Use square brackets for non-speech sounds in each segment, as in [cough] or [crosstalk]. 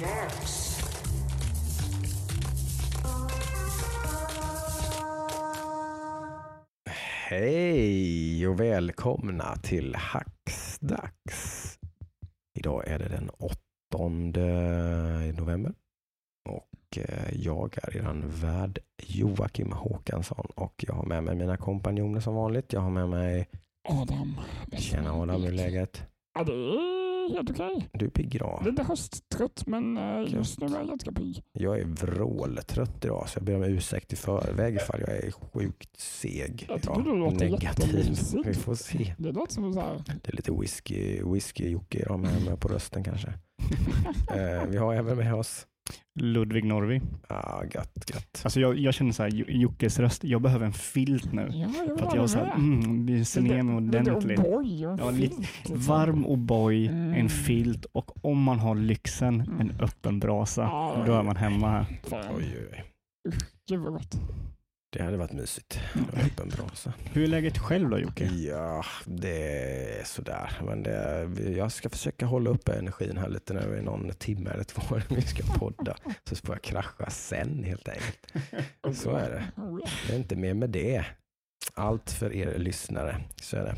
Dags. Hej och välkomna till Hacksdags. Idag är det den 8 november och eh, jag är eran värd Joakim Håkansson och jag har med mig mina kompanjoner som vanligt. Jag har med mig Adam. Tjena Adam, hur är läget? Det är helt okej. Du är pigg idag. Lite hösttrött, men eh, just nu är jag ganska pigg. Jag är vråltrött idag så jag ber om ursäkt i förväg ifall jag är sjukt seg. Jag tycker du låter jättemysig. Vi får se. Det låter som så här. Det är lite whisky, whisky idag med, med på rösten kanske. [laughs] eh, vi har även med oss, Ludvig Norvi. ah, gött, gött. Alltså jag, jag känner så här, Jo- Jockes röst, jag behöver en filt nu. Ja, jag För att jag så här, med. mm, vi ser ner mig ordentligt. Och Ja, lite liksom. Varm O'boy, Mm. en filt och om man har lyxen, en öppen brasa. Då är man hemma här. Oj, oj. Gud vad gott. Det hade varit mysigt. Var öppen brasa. Hur är läget själv då Jocke? Ja, det är sådär. Men det, jag ska försöka hålla uppe energin här lite när det är någon timme eller två [laughs] vi ska podda. Så får jag krascha sen helt enkelt. [laughs] Så är det. Det är inte mer med det. Allt för er lyssnare. Så är det.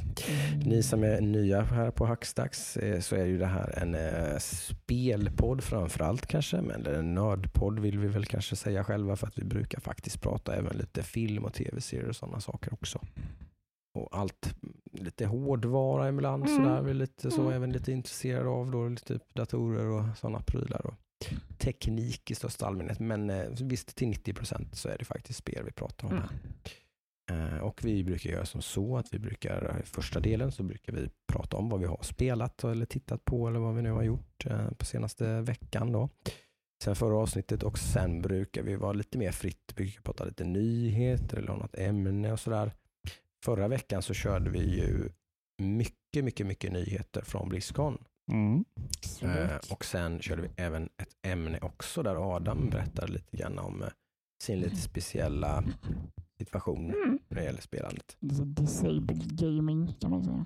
Ni som är nya här på Hackstacks eh, så är ju det här en eh, spelpodd framför allt kanske, men en nördpodd vill vi väl kanske säga själva för att vi brukar faktiskt prata även lite film och tv-serier och sådana saker också. Och allt, lite hårdvara ibland Mm. sådär, vi är lite så Mm. även lite intresserade av då, lite typ datorer och sådana prylar och teknik i största allmänhet. Men eh, visst till 90 procent så är det faktiskt spel vi pratar om här. Eh, Och vi brukar göra som så att vi brukar, i första delen så brukar vi prata om vad vi har spelat eller tittat på eller vad vi nu har gjort eh, på senaste veckan då. Sen förra avsnittet och sen brukar vi vara lite mer fritt, vi brukar prata lite nyheter eller något ämne och sådär. Förra veckan så körde vi ju mycket, mycket, mycket nyheter från Blizzcon. Mm. Eh, och sen körde vi även ett ämne också där Adam berättade lite grann om eh, sin lite speciella situation Mm. när det gäller spelandet. Lite disabled gaming kan man säga.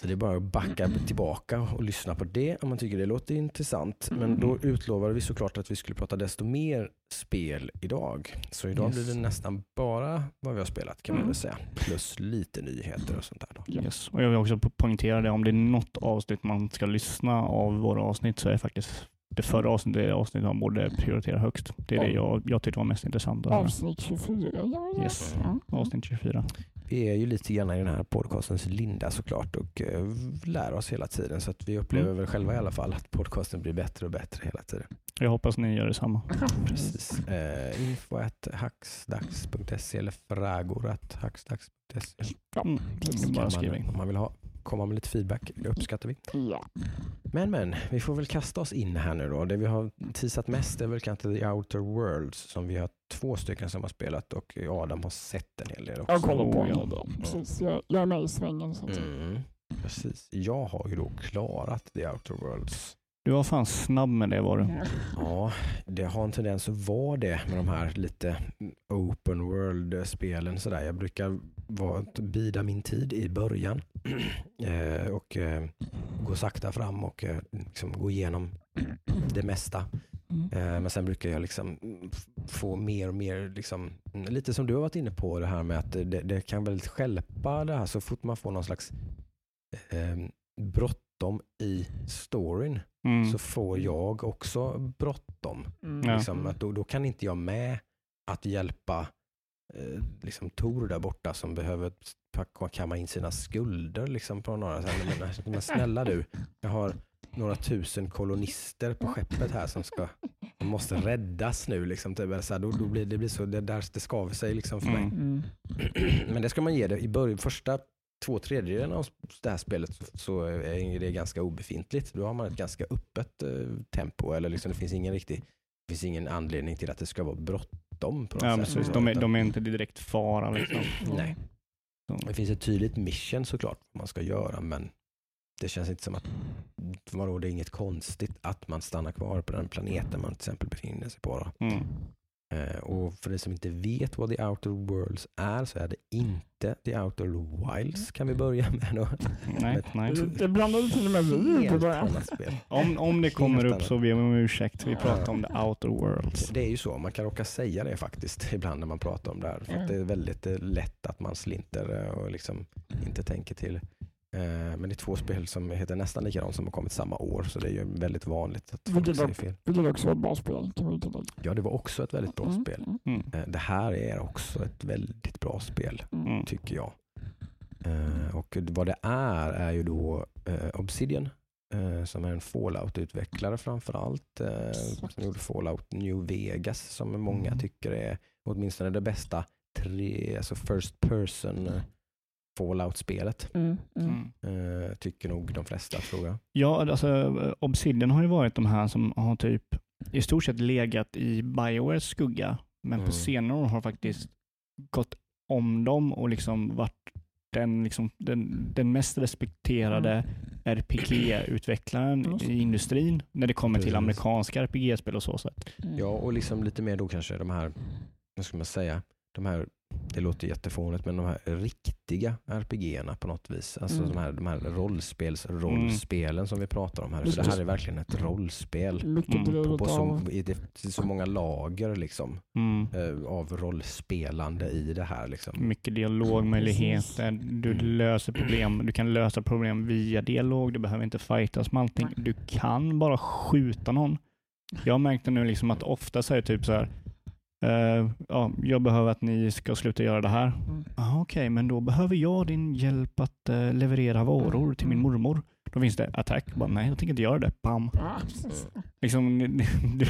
Så det är bara att backa tillbaka och lyssna på det om man tycker det låter intressant. Men då utlovade vi såklart att vi skulle prata desto mer spel idag. Så idag Yes. blir det nästan bara vad vi har spelat kan man Mm. väl säga. Plus lite nyheter och sånt där. Då. Yes. Och jag vill också po- poängtera det, om det är något avsnitt man ska lyssna av våra avsnitt så är det faktiskt det förra avsnittet, det avsnittet man borde prioritera högst. Det är det jag, jag tyckte var mest intressant. Avsnitt 24. Ja, ja. Yes. Ja. Avsnitt 24. Vi är ju lite grann i den här podcastens linda såklart och eh, lär oss hela tiden. Så att vi upplever Mm. väl själva i alla fall att podcasten blir bättre och bättre hela tiden. Jag hoppas ni gör detsamma. Precis. Eh, info at hacksdags.se eller fragor at hacksdags.se. Mm. precis. Bara Kan skriv man, in. om man vill ha, komma med lite feedback, det uppskattar vi. Ja. Men men, vi får väl kasta oss in här nu då. Det vi har teasat mest är väl kanske The Outer Worlds som vi har två stycken som har spelat och Adam har sett en hel del också. Jag kollar på Oh, ja. det. Precis. Jag, jag är med i svängen. Så. Mm, precis. Jag har ju då klarat The Outer Worlds. Du var fan snabb med det var du. Ja, det har en tendens att vara det med de här lite open world-spelen. Sådär. Jag brukar vara, bida min tid i början [clears throat] eh, och eh, gå sakta fram och eh, liksom gå igenom det mesta. Mm. Eh, men sen brukar jag liksom få mer och mer, liksom, lite som du har varit inne på, det här med att det, det kan väl stjälpa det här så fort man får någon slags eh, bråttom i storyn Mm. så får jag också bråttom. Mm. Liksom, att då, då kan inte jag med att hjälpa eh, liksom Tor där borta som behöver packa- kamma in sina skulder liksom på några. Så här, men, men, men snälla du, jag har några tusen kolonister på skeppet här som ska måste räddas nu. Liksom, typ, så här, då, då blir det blir så, det, där, det skaver sig liksom för mig. Mm. Mm. [clears throat] Men det ska man ge det i början, första två tredjedelarna av det här spelet så- är det ganska obefintligt. Då har man ett ganska öppet eh, tempo eller liksom, det finns ingen riktig det finns ingen anledning till att det ska vara bråttom på något Ja, sätt. precis. De, är, de är inte direkt fara. Liksom. [clears throat] Nej. Så. Det finns ett tydligt mission såklart vad man ska göra men det känns inte som att vadå, det är inget konstigt att man stannar kvar på den planeten man till exempel befinner sig på. Mm. Eh, och för de som inte vet vad The Outer Worlds är så är det inte The Outer Wilds kan vi börja med då. Nej, nej. Det blandade till och med vi. Om, om det kommer upp så ber vi om ursäkt. Vi pratar om the outer worlds. Det är ju så, man kan råka säga det faktiskt [laughs] ibland när man pratar om det här. För Mm. att det är väldigt eh, lätt att man slinter eh, och liksom inte tänker till. Eh, Men det är två spel som heter nästan likadant som har kommit samma år så det är ju väldigt vanligt att folk Vilket säger fel. Vilket också var ett bra spel kan vi tillägga. Ja, det var också ett väldigt bra Mm, spel. mm, Mm. Eh, Det här är också ett väldigt bra spel, mm. Mm. tycker jag. Eh, Och vad det är, är ju då eh, Obsidian, som är en Fallout-utvecklare framför allt. Exakt. Som gjorde Fallout New Vegas, som många Mm. tycker är åtminstone det bästa tre, alltså first person Fallout-spelet. Mm, mm. Mm. Eh, Tycker nog de flesta, tror jag. Ja, alltså Obsidian har ju varit de här som har typ i stort sett legat i Biowares skugga, men Mm. på senare år har faktiskt gått om dem och liksom varit den, liksom, den, den mest respekterade RPG-utvecklaren Just det. i industrin när det kommer till Precis. amerikanska RPG-spel och så. Sätt. Mm. Ja, och liksom lite mer då kanske de här, vad ska man säga, de här, det låter jättefånigt, men de här riktiga RPG-erna på något vis. Alltså Mm. de här, de här rollspels, rollspelen som vi pratar om här. För det här är verkligen ett rollspel. Mm, På, på så, i det, i så många lager liksom, Mm. eh, av rollspelande i det här. Liksom. Mycket dialogmöjligheter, du Mm. löser problem, du kan lösa problem via dialog, du behöver inte fightas med allting. Du kan bara skjuta någon. Jag märkte nu liksom att ofta så är det typ så här, eh, ja, jag behöver att ni ska sluta göra det här. Mm. Ah, Okej, men då behöver jag din hjälp att eh, leverera varor till min Mm. mormor. Då finns det attack. Bara, nej, jag tänker inte göra det. Bam. Ah. Liksom,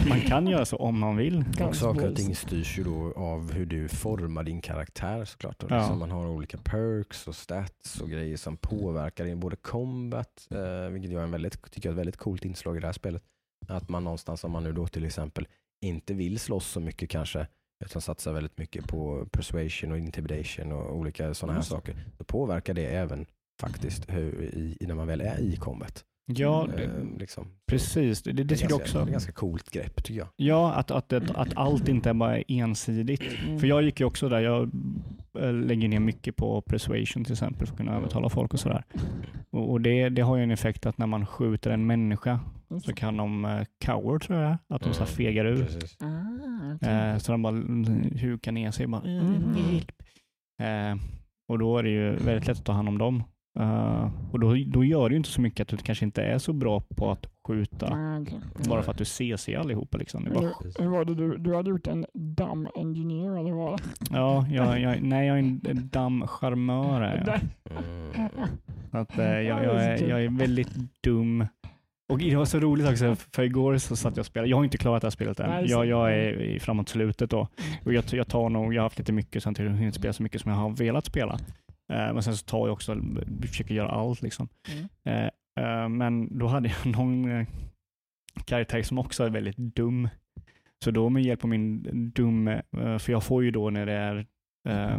man kan göra så om man vill. Och saker och ting styrs ju då av hur du formar din karaktär såklart. Och Ja. liksom man har olika perks och stats och grejer som påverkar din både combat, eh, vilket jag är en väldigt, tycker jag är ett väldigt coolt inslag i det här spelet. Att man någonstans, om man nu då till exempel inte vill slåss så mycket kanske, utan satsar väldigt mycket på persuasion och intimidation och olika sådana här det. saker, då påverkar det även faktiskt hur, i, när man väl är i combat. Ja, det, Eh, liksom. precis. Det, det, Det är tycker jag ganska- Det är också. ganska coolt grepp tycker jag. Ja, att, att, att, att allt inte bara är ensidigt. Mm. För jag gick ju också där, jag eh, lägger ner mycket på persuasion till exempel för att kunna övertala folk och sådär. Och, och det, det har ju en effekt att när man skjuter en människa så kan de uh, cower tror jag att de så här Mm, fegar ur. Ah, okej. Eh, så de bara mm, hukar ner sig. Bara, Mm. "Eh, hjälp." Eh, och då är det ju väldigt lätt att ta hand om dem. Eh, och då, då gör det ju inte så mycket att du kanske inte är så bra på att skjuta Ah, okej. bara för att du CC allihopa. Liksom. Det bara, Hur, hur var det du, du hade gjort en damm engineer eller vad? ja, jag, jag, nej, jag är en dammcharmör. är jag. [laughs] Mm. Att, eh, jag, jag, är, jag är väldigt dum. Och det var så roligt också, för igår så satt jag och spelade. Jag har inte klarat det här spelet än. Jag, jag är framåt slutet då. Och jag, jag tar nog, jag har haft lite mycket så jag har inte spelat så mycket som jag har velat spela. Eh, men sen så tar jag också, försöker göra allt liksom. Mm. Eh, eh, men då hade jag [laughs] någon karaktär som också är väldigt dum. Så då med hjälp av min dum, för jag får ju då när det är eh,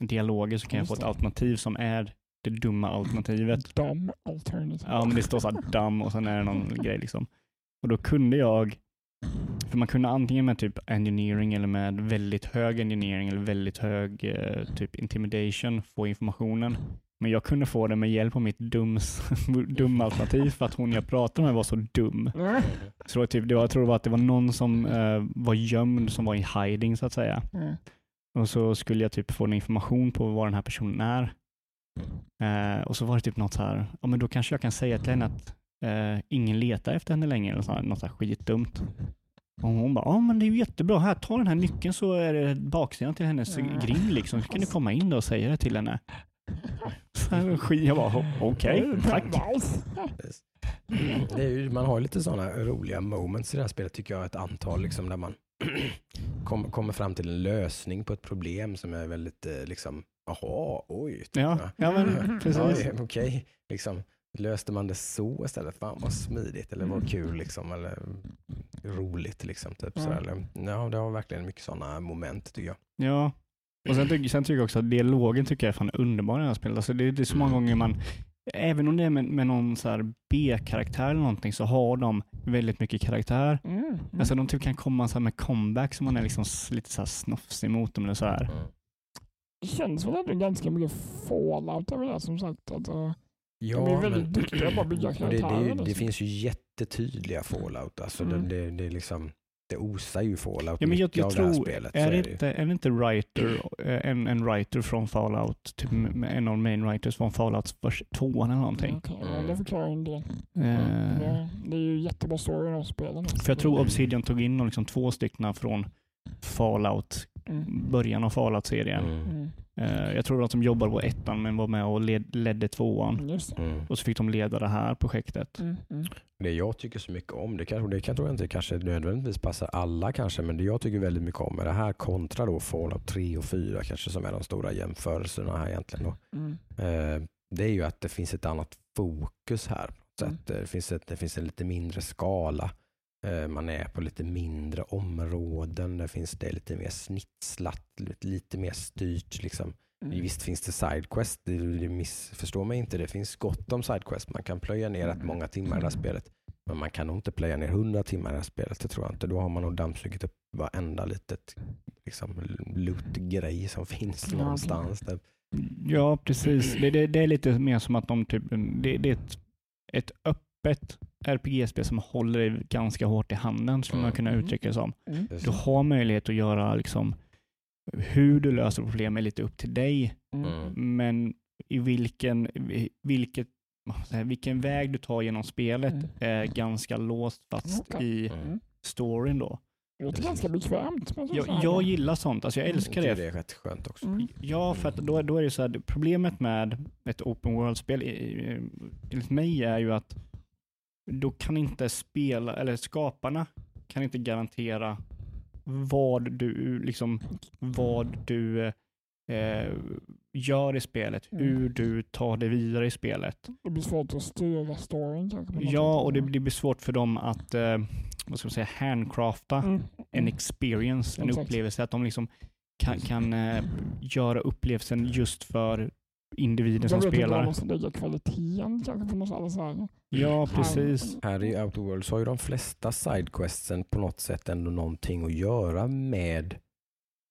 dialoger så kan jag få ett alternativ som är det dumma alternativet. Damm alternative. Ja, men det står så här damm och sen är det någon grej liksom. Och då kunde jag, för man kunde antingen med typ engineering eller med väldigt hög engineering eller väldigt hög eh, typ intimidation få informationen. Men jag kunde få det med hjälp av mitt dums, [laughs] dumma alternativ för att hon jag pratade med var så dum. Så det var typ, det var, jag tror det var att det var någon som eh, var gömd, som var i hiding så att säga. Mm. Och så skulle jag typ få en information på vad den här personen är. Eh, och så var det typ något så här, ja men då kanske jag kan säga till henne att eh, ingen letar efter henne längre, eller så här, något så här skitdumt. Och hon bara, ja men det är ju jättebra, här ta den här nyckeln så är det baksidan till hennes Mm. grind liksom, så kan du komma in då och säga det till henne. Så här, skit, jag bara, okej, tack. Det är ju, man har lite sådana roliga moments i det här spelet tycker jag. Ett antal liksom, där man [clears throat] kom, kommer fram till en lösning på ett problem som är väldigt eh, liksom, jaha, oj. Ja, ja men [laughs] precis. Ja, Okej, liksom, löste man det så istället? Fan vad smidigt eller vad kul liksom. Eller roligt liksom. Typ, Ja. så, eller, ja, det har verkligen mycket sådana moment tycker jag. Ja, och sen, tycker- sen tycker jag också att dialogen tycker jag är fan underbar i det här spelet. Alltså det, det är så många gånger man även om det är med, med någon B-karaktär eller någonting så har de väldigt mycket karaktär. Mm. Mm. Alltså de typ kan komma så här med comeback som man är liksom lite så här snofsig mot dem eller så här. Det känns väl ändå ganska mycket fallout över det som sagt. Att, uh, Ja, de är väldigt men- duktiga på att bygga och det, det, karaktärer. det, det liksom. finns ju jättetydliga fallout. Alltså Mm. det, det, det, är liksom, det osar ju fallout Ja, men jag, jag av det här tror, spelet. är, är inte, är det inte writer, eh, en, en writer från Fallout, typ med en av de main writers från Fallout först, tvåan eller någonting? Okej, ja, Mm. det förklarar en del. Eh, Det, det är ju jättebra story i de spelen. För jag tror Obsidian tog in liksom två stycken från Fallout, Mm. början av Fallout-serien. Mm. Eh, jag tror att de jobbade på ettan men var med och led, ledde tvåan. Mm. Och så fick de leda det här projektet. Mm. Mm. Det jag tycker så mycket om, det, kanske, det kan, tror jag inte kanske nödvändigtvis passar alla kanske, men det jag tycker väldigt mycket om är det här kontra då Fallout 3 och 4 kanske som är de stora jämförelserna här egentligen. Då. Mm. Eh, det är ju att det finns ett annat fokus här. på något Mm. sätt. Det, finns ett, det finns en lite mindre skala. Eh, man är på lite mindre områden. Det finns det lite mer snitslat, lite, lite mer styrt. Liksom. Mm. Visst finns det sidequest, det, det missförstå mig inte. Det finns gott om sidequest. Man kan plöja ner rätt många timmar i det här spelet. Men man kan nog inte plöja ner 100 timmar i det här spelet. Det tror jag inte. Då har man nog dammsugit upp varenda litet liksom, loot-grej som finns okej. någonstans. Där. Ja, precis. Det, det, det är lite mer som att de typ, det, det är ett, ett öppet RPG-spel som håller dig ganska hårt i handen, skulle man Mm. kunna Mm. uttrycka det som. Mm. Du har möjlighet att göra liksom, hur du löser problem är lite upp till dig, Mm. men i vilken, vilket, vilken väg du tar genom spelet Mm. är ganska låst fast Okej. i Mm. storyn då. Det låter ganska bekvämt. Jag, jag gillar sånt, alltså jag Mm. älskar det. det är rätt skönt också. Mm. Ja, för att då, då är det så här, problemet med ett open world-spel enligt mig är ju att då kan inte spela, eller skaparna kan inte garantera vad du, liksom, vad du eh, gör i spelet, Mm. hur du tar det vidare i spelet. Det blir svårt att styra storyn kanske. Ja, och det, det blir svårt för dem att, eh, vad ska man säga, handcrafta Mm. en experience, en Exakt. upplevelse, att de liksom kan, kan eh, göra upplevelsen just för individen som Jag vet inte spelar. de måste lägga kvaliteten kanske på något sätt. Här. Ja, precis. Här i Outer Worlds har ju de flesta sidequesten på något sätt ändå någonting att göra med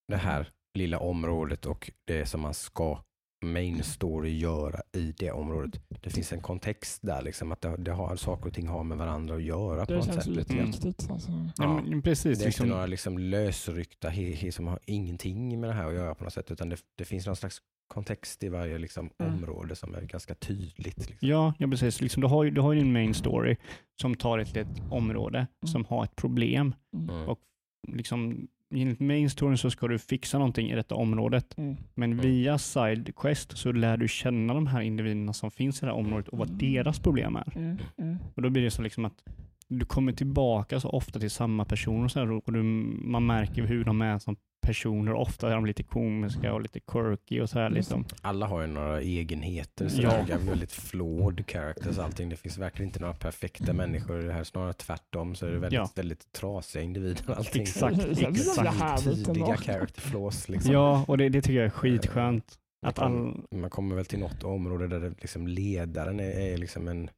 det här lilla området och det som man ska main story göra i det området. Det finns en kontext där, liksom, att det, det har, saker och ting har med varandra att göra på Det något känns sätt. lite viktigt. Alltså. Ja, men precis. Det är Liksom, inte några liksom lösryckta he, he, som har ingenting med det här att göra på något sätt, utan det, det finns någon slags kontext i varje liksom, Mm. område som är ganska tydligt. Liksom. ja, ja, precis. Liksom, du, har ju, du har ju din main story som tar ett, ett område som har ett problem. Mm. Mm. Och liksom, enligt main storyn så ska du fixa någonting i detta området. Mm. Men Mm. via sidequest så lär du känna de här individerna som finns i det här området och vad Mm. deras problem är. Mm. Mm. Och då blir det så liksom att du kommer tillbaka så ofta till samma personer och, så här, och du, man märker hur de är som personer. Ofta är de lite komiska och lite quirky och så här. Liksom. Alla har ju några egenheter, så Ja. det är väldigt flawed characters allting. Det finns verkligen inte några perfekta människor. Det här är snarare tvärtom så är det väldigt, Ja. väldigt trasiga individer allting. [laughs] Exakt, exakt. Tydliga character flaws liksom. Ja, och det, det tycker jag är skitskönt. Man, Att all, man kommer väl till något område där det liksom ledaren är, är liksom en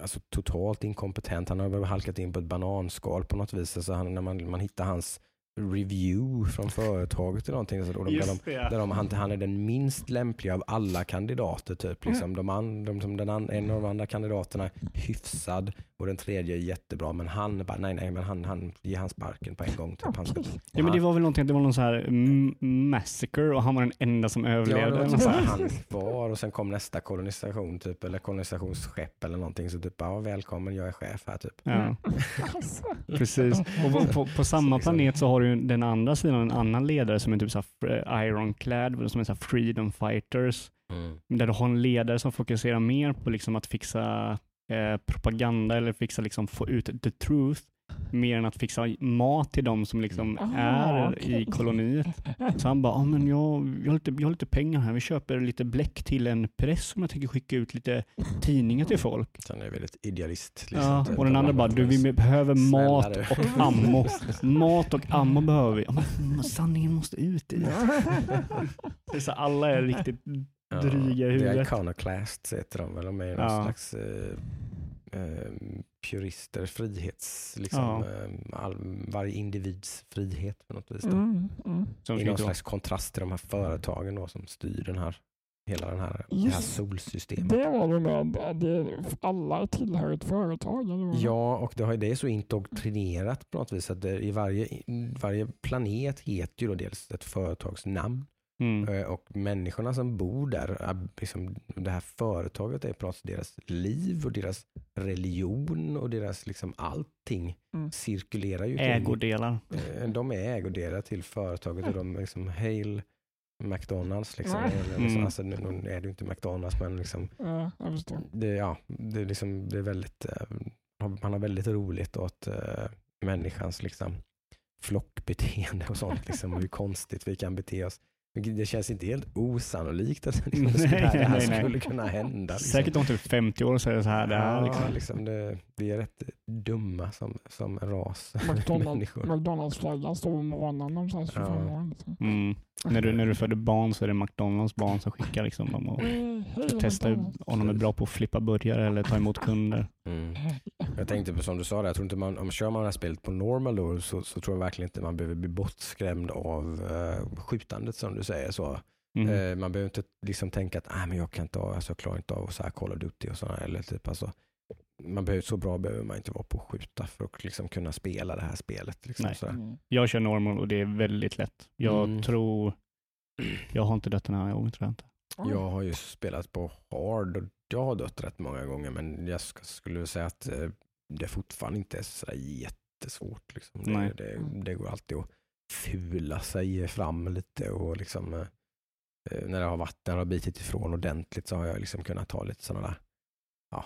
alltså totalt inkompetent. Han har väl halkat in på ett bananskal på något vis. Alltså han, när man, man hittar hans review från företaget eller någonting. Så då, de, där de, där de, han, han är den minst lämpliga av alla kandidater. Typ. Liksom. De, an, de, som den an, en av de andra kandidaterna är hyfsad och den tredje är jättebra. Men han bara, nej nej, men han, han ger han sparken på en gång. Typ. Han ska. Ja, men det var väl någonting, det var någon så här mm, massacre och han var den enda som Ja, det överlevde. var något så här, han var och sen kom nästa kolonisation typ, eller kolonisationsskepp eller någonting. Så typ, ja, välkommen, jag är chef här typ. Ja, [laughs] Alltså. precis. Och på, på, på samma planet så har du ju den andra sidan en annan ledare som är typ så Ironclad, som är så freedom fighters. Där du har en ledare som fokuserar mer på liksom att fixa eh, propaganda eller fixa liksom få ut the truth mer än att fixa mat till de som liksom Ah, är okej. i koloniet. Så han bara, ah, men jag, jag, har lite, jag har lite pengar här, vi köper lite bläck till en press som jag tänker skicka ut lite tidningar till folk. Sen är det väldigt idealist. Ja, typ. och den andra bara, du vi behöver mat och ammo. [laughs] Mat och ammo behöver vi. Ja, men sanningen måste ut i. [laughs] Det är så, alla är riktigt Ja, Dryga i huvudet. Iconoclasts heter de väl. De är någon Ja. slags eh, eh, purister, frihets, liksom, Ja. eh, all, varje individs frihet på något vis. Då. Mm, mm. Som I någon slags kontrast till de här företagen då, som styr den här, hela den här, det här solsystemet. Det var det med, det, alla tillhör ett företag. Eller? Ja, och det, har, det är så indoktrinerat på något vis att det, i varje, varje planet heter ju då dels ett företagsnamn Mm. eh, och människorna som bor där, är liksom, det här företaget är på något sätt deras liv och deras religion och deras liksom allting Mm. cirkulerar ju. Ägodelar. Eh, De är ägodelar till företaget och de liksom hail McDonalds. Liksom. Eller liksom, Mm. alltså, nu är det ju inte McDonalds men liksom, Ja, det, ja, det, är liksom, det är väldigt, eh, man har väldigt roligt åt eh, människans liksom, flockbeteende och sånt. Liksom, och hur konstigt vi kan bete oss. Det känns inte helt osannolikt att liksom, det, [laughs] skulle, Nej, det här nej, nej. skulle kunna hända. Liksom. Säkert om typ 50 år så är det så här. Det här Ja, liksom. liksom det, vi är rätt dumma som, som ras. [laughs] McDonalds-flaggan står på morgonen de så här 25 Ja. år. Liksom. mm. när, du, när du föder barn så är det McDonalds barn som skickar liksom dem och Mm, hej, testar McDonalds. om de är bra på att flippa burgare eller ta emot kunder. Mm. Jag tänkte på som du sa, där, jag tror inte man, om kör man det här spelet på normal då, så, så tror jag verkligen inte man behöver bli bortskrämd av uh, skjutandet som du säger. så. Mm. Eh, man behöver inte liksom tänka att ah, men jag, kan inte, ha- alltså, jag klarar inte av så här Call of Duty och sådana. Eller typ, alltså, man behöver, så bra behöver man inte vara på att skjuta för att liksom, kunna spela det här spelet. Liksom, Nej. Mm. Jag kör normal och det är väldigt lätt. Jag Mm. tror, jag har inte dött den här gången tror jag inte. Jag har ju spelat på hard och jag har dött rätt många gånger men jag sk- skulle säga att eh, det fortfarande inte är så jättesvårt. Liksom. Nej. Det, det, det går alltid att fula sig fram lite och liksom eh, eh, när det har varit, när det har bitit ifrån ordentligt så har jag liksom kunnat ta lite sådana där, ja,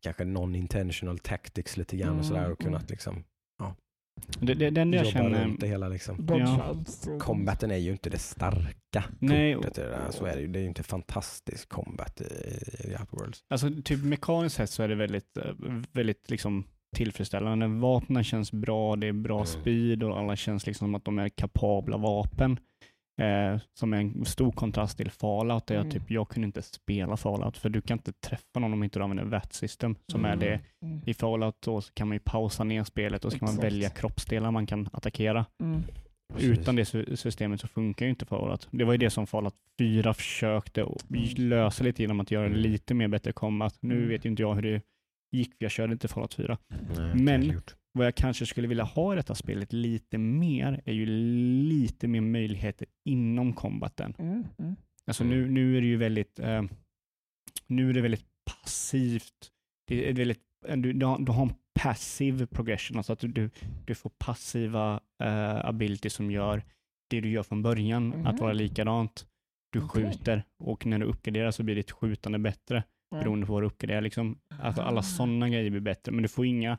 kanske non-intentional tactics lite grann och sådär och Mm, kunnat liksom Det, det, det enda jag känner, runt det hela liksom. Dodgefights. och- Combaten är ju inte det starka Nej, kortet i det. Så är det ju. Det är ju inte fantastisk combat i, i Outworlds. alltså typ mekaniskt sett så är det väldigt, eh, väldigt liksom tillfredsställande. Vapnen känns bra, det är bra Mm. speed och alla känns liksom som att de är kapabla vapen. Eh, som är en stor kontrast till Fallout där jag Mm. typ, jag kunde inte spela Fallout för du kan inte träffa någon om inte du använder VAT system som är Mm. det. Mm. I Fallout så så kan man ju pausa ner spelet och så kan man Exakt. välja kroppsdelar man kan attackera. Mm. Utan det sy- systemet så funkar ju inte Fallout. Det var ju det som Fallout 4 försökte att lösa lite genom att göra det lite mer bättre combat. Nu Mm. vet ju inte jag hur det gick, för jag körde inte Fallout 4. Nej, Men- är. Vad jag kanske skulle vilja ha i detta spelet lite mer är ju lite mer möjligheter inom combaten. Mm. Mm. Alltså Mm. nu, nu är det ju väldigt, eh, nu är det väldigt passivt. Det är väldigt, eh, du, du, har, du har en passiv progression, alltså att du, du, får passiva uh, abilities som gör det du gör från början att Mhm. vara likadant. Du Okej. skjuter och när du uppgraderar så blir ditt skjutande bättre beroende på vad du uppgraderar. Liksom. Alltså alla Ah. sådana grejer blir bättre, men du får inga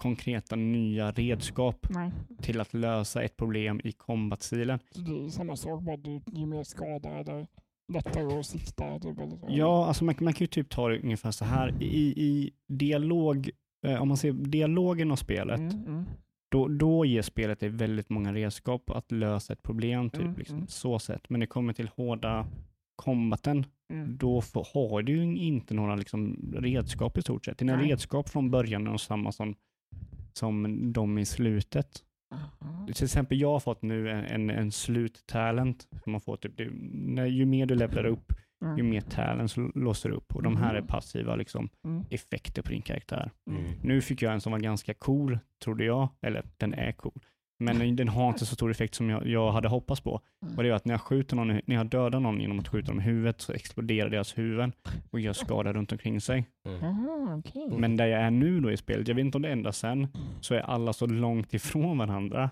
konkreta nya redskap Nej, till att lösa ett problem i combat-stilen. så det är samma sak, bara du ger mer skada eller lättare att sikta. Typ, eller så. Ja, alltså man, man kan ju typ ta det ungefär så här. I, i dialog, eh, om man ser dialogen av spelet, Mm, mm. då, då ger spelet dig väldigt många redskap att lösa ett problem, typ Mm, liksom, mm. så sätt. Men det kommer till hårda combaten, Mm. då får, har du ju inte några liksom, redskap i stort sett. Dina Nej. redskap från början är de samma som, som de i slutet. Aha. Till exempel jag har fått nu en, en, en sluttalent. Man får typ, det, när, ju mer du levlar upp, ju Mm. mer talents låser du upp. Och de här är Mm. passiva liksom, Mm. effekter på din karaktär. Mm. Nu fick jag en som var ganska cool, trodde jag. Eller den är cool. Men den- har inte så stor effekt som jag, jag hade hoppats på. Och det är att när jag, skjuter någon, när jag dödar någon genom att skjuta dem i huvudet så exploderar deras huvuden och gör skada runt omkring sig. Mm. Aha, okej. Men där jag är nu då i spelet, jag vet inte om det ändras sen, så är alla så långt ifrån varandra.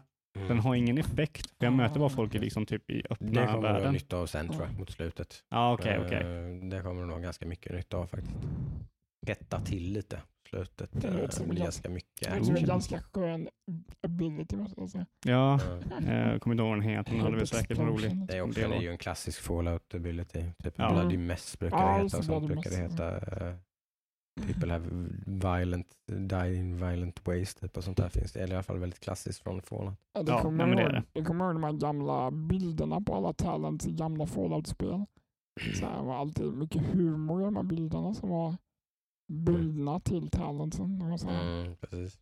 Den har ingen effekt. Jag möter bara folk i, liksom typ i Det öppna kommer du ha världen. nytta av sen tror jag, mot slutet. Ja, okej, okej. Eh, Det kommer du nog ganska mycket nytta av faktiskt. Hetta till lite slutet. Det låter som Det en ganska mycket Det är också en ganska skön ability måste jag säga. Ja, Ja. eh, jag kommer inte ihåg vad den heter, men det hade väl säkert roligt. Explosion. Det är, också, Det det är ju en klassisk fallout ability. Typ Ja. Bloody Mess brukar Ja, det heta det, sånt brukar det heta. eh, People have violent, die in violent ways typ och sånt där finns det. Eller i alla fall väldigt klassiskt från Fallout. Ja, det Ja, kommer det ihåg, är det. Jag kommer ihåg de här gamla bilderna på alla talents i gamla Fallout-spel. Så här var alltid mycket humor i de här bilderna som var bundna till här, Mm, precis.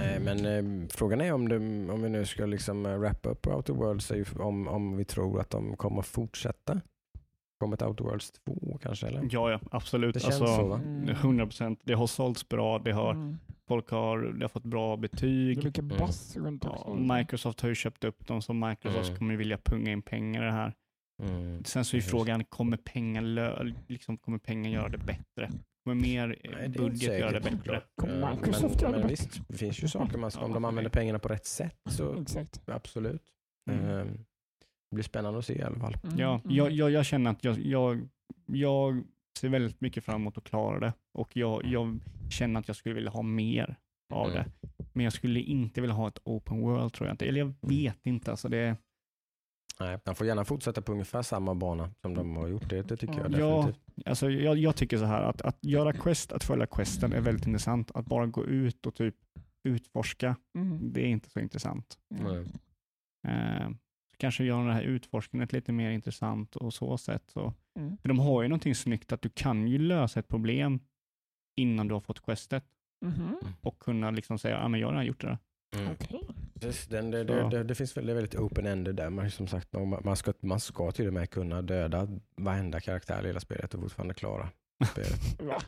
Eh, [clears throat] Men eh, frågan är om, det, om vi nu ska liksom eh, wrappa upp Outer Worlds, är ju om, om vi tror att de kommer fortsätta. Kommer ett Outer Worlds 2 kanske? Eller? Ja, ja, absolut. Det känns alltså, så va? Mm. 100 procent. Det har sålts bra, det har, Mm. folk har, det har fått bra Det är betyg. Mm. runt också. Ja, Microsoft har ju köpt upp dem, så Microsoft Mm. kommer ju vilja punga in pengar i det här. Mm. Sen så är ju frågan, kommer pengar, lö- liksom, kommer pengar göra det bättre? Kommer mer eh, Nej, det budget göra det bättre? Microsoft men, det men bättre? visst, det finns ju saker man ska, om de använder pengarna på rätt sätt så Exakt. absolut. Mm. Eh, Det blir spännande att se i alla fall. Mm. Ja, Mm. jag, jag, jag känner att jag, jag, jag ser väldigt mycket fram emot att klara det och jag, jag känner att jag skulle vilja ha mer av Mm. det. Men jag skulle inte vilja ha ett open world tror jag inte. Eller jag vet inte. Alltså det, Nej, man får gärna fortsätta på ungefär samma bana som de har gjort. Det, det tycker jag Ja. definitivt. alltså jag, jag tycker så här att, att göra quest, att följa questen är väldigt intressant. Att bara gå ut och typ utforska, Mm. det är inte så intressant. Nej. Eh, så kanske göra det här utforskandet lite mer intressant och så sätt. Så. Mm. För de har ju någonting snyggt att du kan ju lösa ett problem innan du har fått questet Mhm. och kunna liksom säga, ja men jag har redan gjort det. där." Mm. Precis, den, det, det, det, det finns väl, det är väldigt open-ended där. Man, som sagt, man, man, ska, man ska till och med kunna döda varenda karaktär i hela spelet och fortfarande klara spelet. [laughs]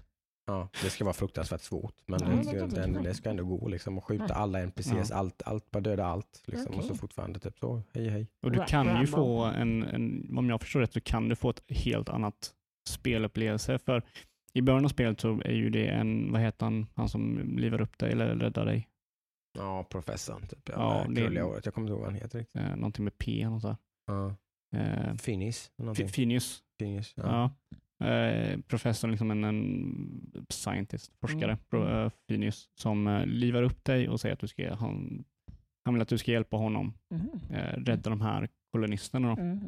Ja, det ska vara fruktansvärt svårt, men Ja, det, den, det ska ändå gå liksom, och skjuta alla NPCs, Ja. allt, allt, bara döda allt. Liksom, Och så fortfarande typ så, hej hej. Och du kan ju få en, en, om jag förstår rätt, så kan du få ett helt annat spelupplevelse. För i början av spelet så är ju det en, vad heter han, han som livar upp dig eller räddar dig? Ja, professorn typ. Ja, Ja, det- håret. Jag kommer inte ihåg vad han heter riktigt. Eh, någonting med P, något sånt Ja. Eh, Finis. Finius. Finis, ja. Ja. Eh, professorn, liksom en, en scientist, forskare, Mm. eh, Finius, som eh, livar upp dig och säger att du ska, han, han vill att du ska hjälpa honom Mhm. eh, rädda de här kolonisterna. Då. Mm.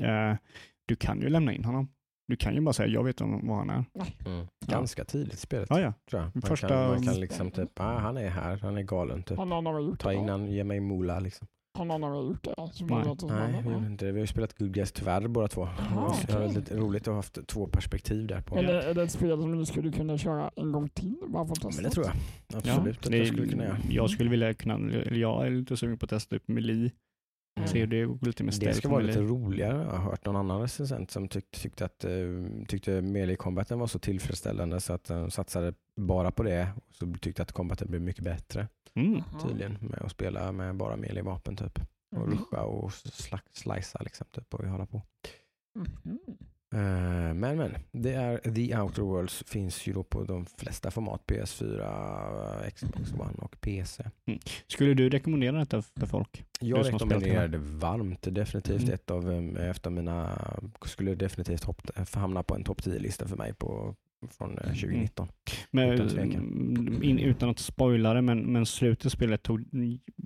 Mm. Eh, du kan ju lämna in honom. Du kan ju bara säga, jag vet om vad han är. Mm. Ganska tidigt i spelet, Ja, ja. tror jag. Man, Första- kan, man kan liksom typ, ah, han är här, han är galen typ. Ta det? in han, ge mig mola liksom. Har någon av er gjort det? Som Nej. vi, har inte det. vi har ju spelat Good Guess tyvärr båda två. Jaha, det har okej. lite roligt att ha haft två perspektiv där på. Eller är det ett spel som ni skulle kunna köra en gång till? Bara för att Ja, testa? men det tror jag absolut att det- jag skulle kunna göra. Jag skulle vilja kunna, eller jag är lite sugen på att testa upp Melee. Mm. Se hur det går lite med Det stealth ska och vara lite roligare. Jag har hört någon annan recensent som tyckte, tyckte att uh, tyckte melee combaten var så tillfredsställande så att de satsade bara på det. Och så tyckte att combaten blev mycket bättre Mm. Tydligen med att spela med bara melee vapen typ. Och Mhm. ruscha och sla- slicea liksom typ och hålla på. Mhm. Eh, men men, det är The Outer Worlds finns ju då på de flesta format. PS4, Xbox One och PC. Skulle du rekommendera detta för folk? Jag rekommenderar det varmt. Definitivt Mm. ett av, eh, efter mina, skulle definitivt hopp, hamna på en topp 10-lista för mig på, från eh, 2019. Men, Utan tvekan. mm, in, utan att spoila det, men, men slutet av spelet, tog,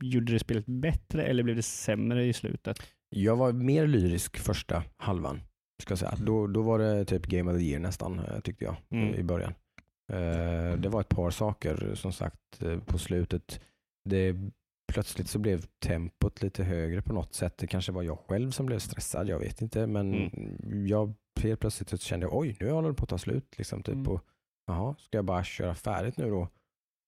gjorde det spelet bättre eller blev det sämre i slutet? Jag var mer lyrisk första halvan. Ska jag säga. Då, då var det typ Game of the Year nästan, eh, tyckte jag, Mm. i början. Eh, Det var ett par saker, som sagt, eh, på slutet. Det, plötsligt så blev tempot lite högre på något sätt. Det kanske var jag själv som blev stressad, jag vet inte. Men Mm. jag helt plötsligt så kände, oj, nu håller det på att ta slut. Liksom, typ, Mm. och, jaha, ska jag bara köra färdigt nu då?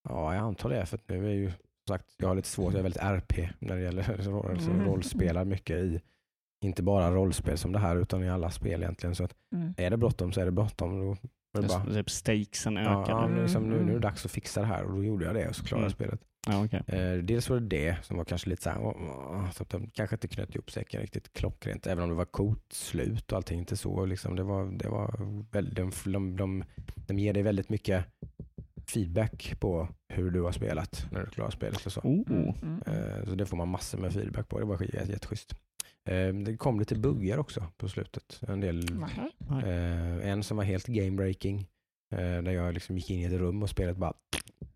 Ja, jag antar det, för att nu är ju som sagt, jag har lite svårt, jag är väldigt RP när det gäller [laughs] Mm. rollspelar mycket i, inte bara rollspel som det här, utan i alla spel egentligen. Så att Mm. är det bråttom så är det bråttom. Då är det bara, Typ stakesen ökade. ja, men liksom, nu, nu är det Mm. dags att fixa det här och då gjorde jag det och så klarade jag Mm. spelet. Ja, okej. Eh, dels var det det som var kanske lite så här, åh, så att de kanske inte knöt ihop säcken riktigt klockrent, även om det var coolt slut och allting, inte så liksom. Det var, det var väldigt, de, de, de, de ger dig väldigt mycket feedback på hur du har spelat när du klarar spelet och så. Oh. Mm. Eh, så det får man massor med feedback på. Det var jätte- jätteschysst. Eh, det kom lite buggar också på slutet. En del. Eh, en som var helt game breaking. Eh, där jag liksom gick in i ett rum och spelet bara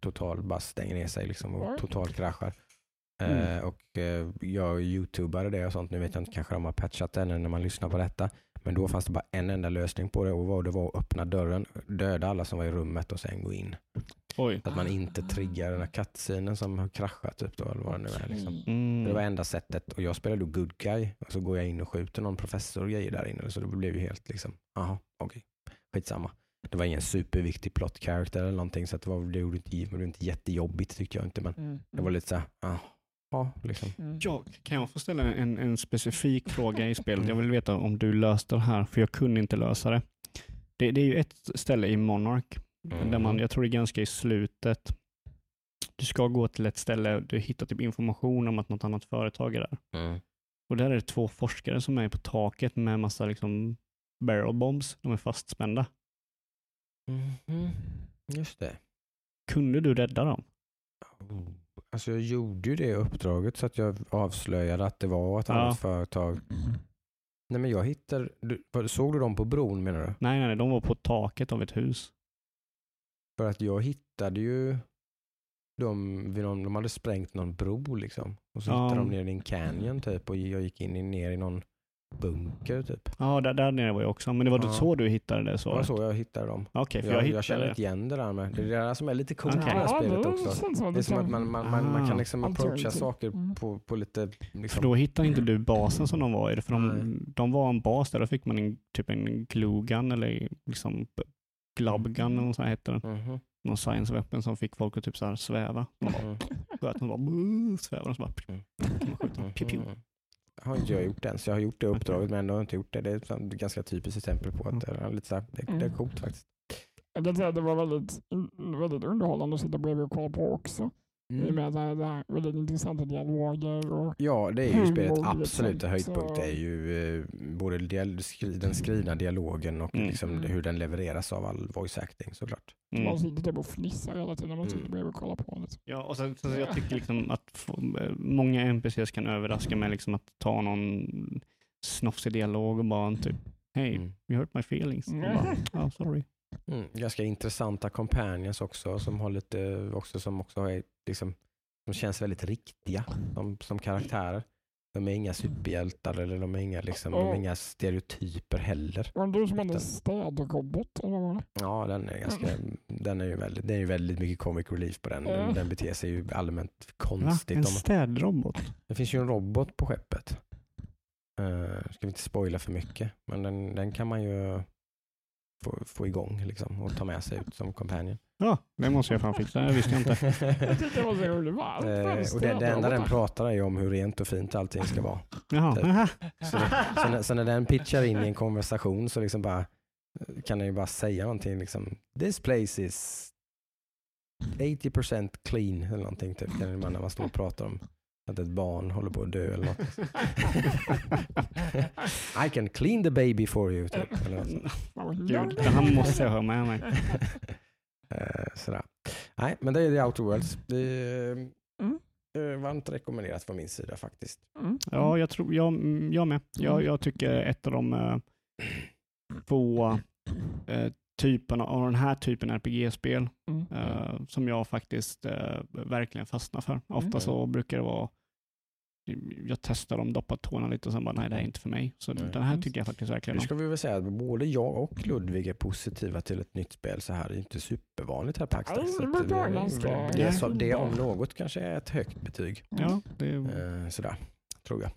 totalt bara stänger ner sig liksom och Oj. totalt kraschar. Eh, Mm. och eh, jag youtubade det och sånt. Nu vet jag inte, kanske de har patchat det när man lyssnar på detta. Men då fanns det bara en enda lösning på det och det var att öppna dörren, döda alla som var i rummet och sen gå in. Oj. Att man inte triggar den här cutscenen som har kraschat typ då, eller vad det nu är. Liksom. Mm. Det var enda sättet och jag spelar då good guy och så går jag in och skjuter någon professor och grejer där inne så det blev ju helt liksom, jaha, okej, skitsamma. Det var ingen superviktig plot character eller någonting så det, var, det, gjorde inte, det var inte jättejobbigt tyckte jag inte men Mm. det var lite så här, ja, liksom. Mm. Ja, kan jag få ställa en, en specifik fråga i spelet? [laughs] Jag vill veta om du löste det här, för jag kunde inte lösa det. Det, det är ju ett ställe i Monarch, där man, jag tror det är ganska i slutet, du ska gå till ett ställe, du hittar typ information om att något annat företag är där. Mm. Och där är det två forskare som är på taket med massa liksom barrel bombs. De är fastspända. Mhm. Just det. Kunde du rädda dem? Oh. Alltså jag gjorde ju det uppdraget så att jag avslöjade att det var ett Ja. annat företag. Nej men jag hittade, du, såg du dem på bron menar du? Nej, nej, nej, de var på taket av ett hus. För att jag hittade ju dem, vid någon, de hade sprängt någon bro liksom. Och så Ja. hittade de ner i en canyon typ och jag gick in ner i någon bunker typ. Ja, där, där nere var jag också. Men det var Ja. så du hittade det Det var så jag hittade dem. Okej, för jag, jag, jag, hittade känner det. inte igen det där med. Det är det där som är lite coolt Okej. med det här spelet också. Det är som att man, man, man, man Ah. kan liksom approacha saker Mm. på, på lite För liksom, då hittade inte du basen som de var i. För de, de var en bas där, då fick man en, typ en glugan eller liksom glubgun eller vad så heter den. Mhm. Någon science weapon som fick folk att typ så här sväva. De bara Mm. [laughs] sköt, de bara "Buh", svävar och så bara Mm. man skjuta. Pew, pew. Mhm. Har inte jag gjort än, så jag har gjort det uppdraget men ändå har jag inte gjort det. Det är ett ganst typiskt exempel på att det är, lite så här, det, det är coolt faktiskt. Jag kan säga att det var väldigt, väldigt underhållande att sitta bredvid och kolla på också. I och med att det det här väldigt intressanta dialoger och Ja, det är ju [laughs] spelets liksom. absoluta höjdpunkt. Det är ju eh, både dial- skri- den skrivna dialogen och Mm. liksom Mm. hur den levereras av all voice acting såklart. Mm. man sitter typ och fnissar hela tiden när man sitter Mm. bredvid och kollar på. Liksom. Ja, och sen, så jag tycker liksom att få, eh, många NPCs kan överraska med liksom att ta någon snofsig dialog och bara typ Hey, Mm. you hurt my feelings. Mm. bara, oh, sorry. Mm. Ganska intressanta companions också som har lite, också som också är liksom, som känns väldigt riktiga som, som karaktärer. De är inga superhjältar eller de är inga, liksom, de är inga stereotyper heller. Var det du som hade en städrobot? Ja, den är ganska, den är ju väldigt, det är ju väldigt mycket comic relief på den. Den, Mm. den beter sig ju allmänt Va? konstigt. En Om, städrobot? det finns ju en robot på skeppet. Uh, ska vi inte spoila för mycket, men den, den kan man ju få, få igång liksom, och ta med sig ut som companion. Ja, det måste jag fan fixa. Det visste jag inte. [laughs] Jag tyckte det var så? Eh, och det, det enda den pratar är ju om hur rent och fint allting ska vara. Jaha. Typ. Så, det, så, när, så när den pitchar in i en konversation så liksom bara, kan den ju bara säga någonting liksom, this place is 80% clean eller någonting typ, man, när man står och pratar om att ett barn håller på att dö eller något. [laughs] I can clean the baby for you. Typ, sånt. Gud, det här måste jag ha med mig. [laughs] Eh, Sådär. Nej, men det är The Outer Worlds. Det är Mm. eh, varmt rekommenderat från min sida faktiskt. Mm. Ja, jag, tror, jag, mm, jag med. Jag, jag tycker ett av de eh, få eh, typerna av den här typen RPG-spel Mm. eh, som jag faktiskt eh, verkligen fastnar för. Ofta Mm. så brukar det vara jag testar dem, doppar tårna lite och sen bara nej det här är inte för mig. Så Nej. den här tycker jag faktiskt verkligen Nu om. ska vi väl säga att både jag och Ludvig är positiva till ett nytt spel så här. Det är inte supervanligt här på Axtax. Det vara det- det, om något kanske är ett högt betyg. Ja, det är, Eh, Sådär, tror jag.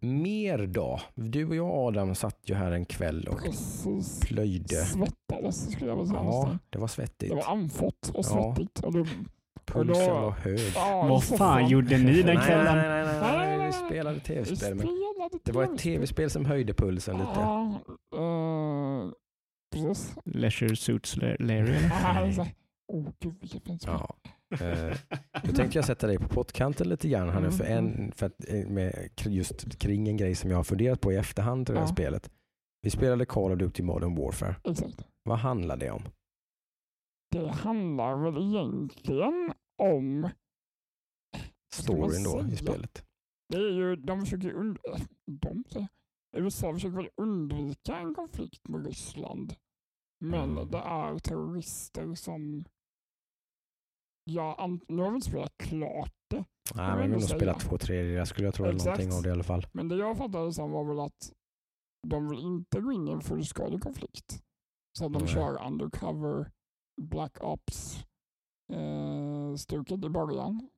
Mer då? Du och jag Adam satt ju här en kväll och Precis. plöjde. Svettades skulle jag vilja säga. Ja, det var svettigt. Det var andfått och Ja. svettigt. Och det, Pulsen var hög. ja, vad fan gjorde ni den kvällen? nej, nej, nej, nej, Nej, nej, vi spelade tv-spel. Men det var ett tv-spel som höjde pulsen lite. Ja, precis. Leisure Suits La- Larry? Ja, Åh gud vilket fint spel. Ja. Eh, Då tänkte jag sätta dig på pottkanten lite grann här nu för, Mm. en, för att, eh, med, just kring en grej som jag har funderat på i efterhand till det här Ja. spelet. Vi spelade Call of Duty Modern Warfare. Exakt. Vad handlar det om? Det handlar väl egentligen om Storyn då i spelet. Det är ju, de försöker und- [laughs] de säger, USA försöker väl undvika en konflikt med Ryssland. Men Mm. det är terrorister som, ja, an- nu har vi inte spelat klart det, Nej, men vi har nog spelat två tredjedelar skulle jag tro. Eller Exakt. någonting av det i alla fall. men det jag fattade sen var väl att de vill inte gå in i en fullskalig konflikt. Så de Nej. kör undercover, black ops eh, stuket i början.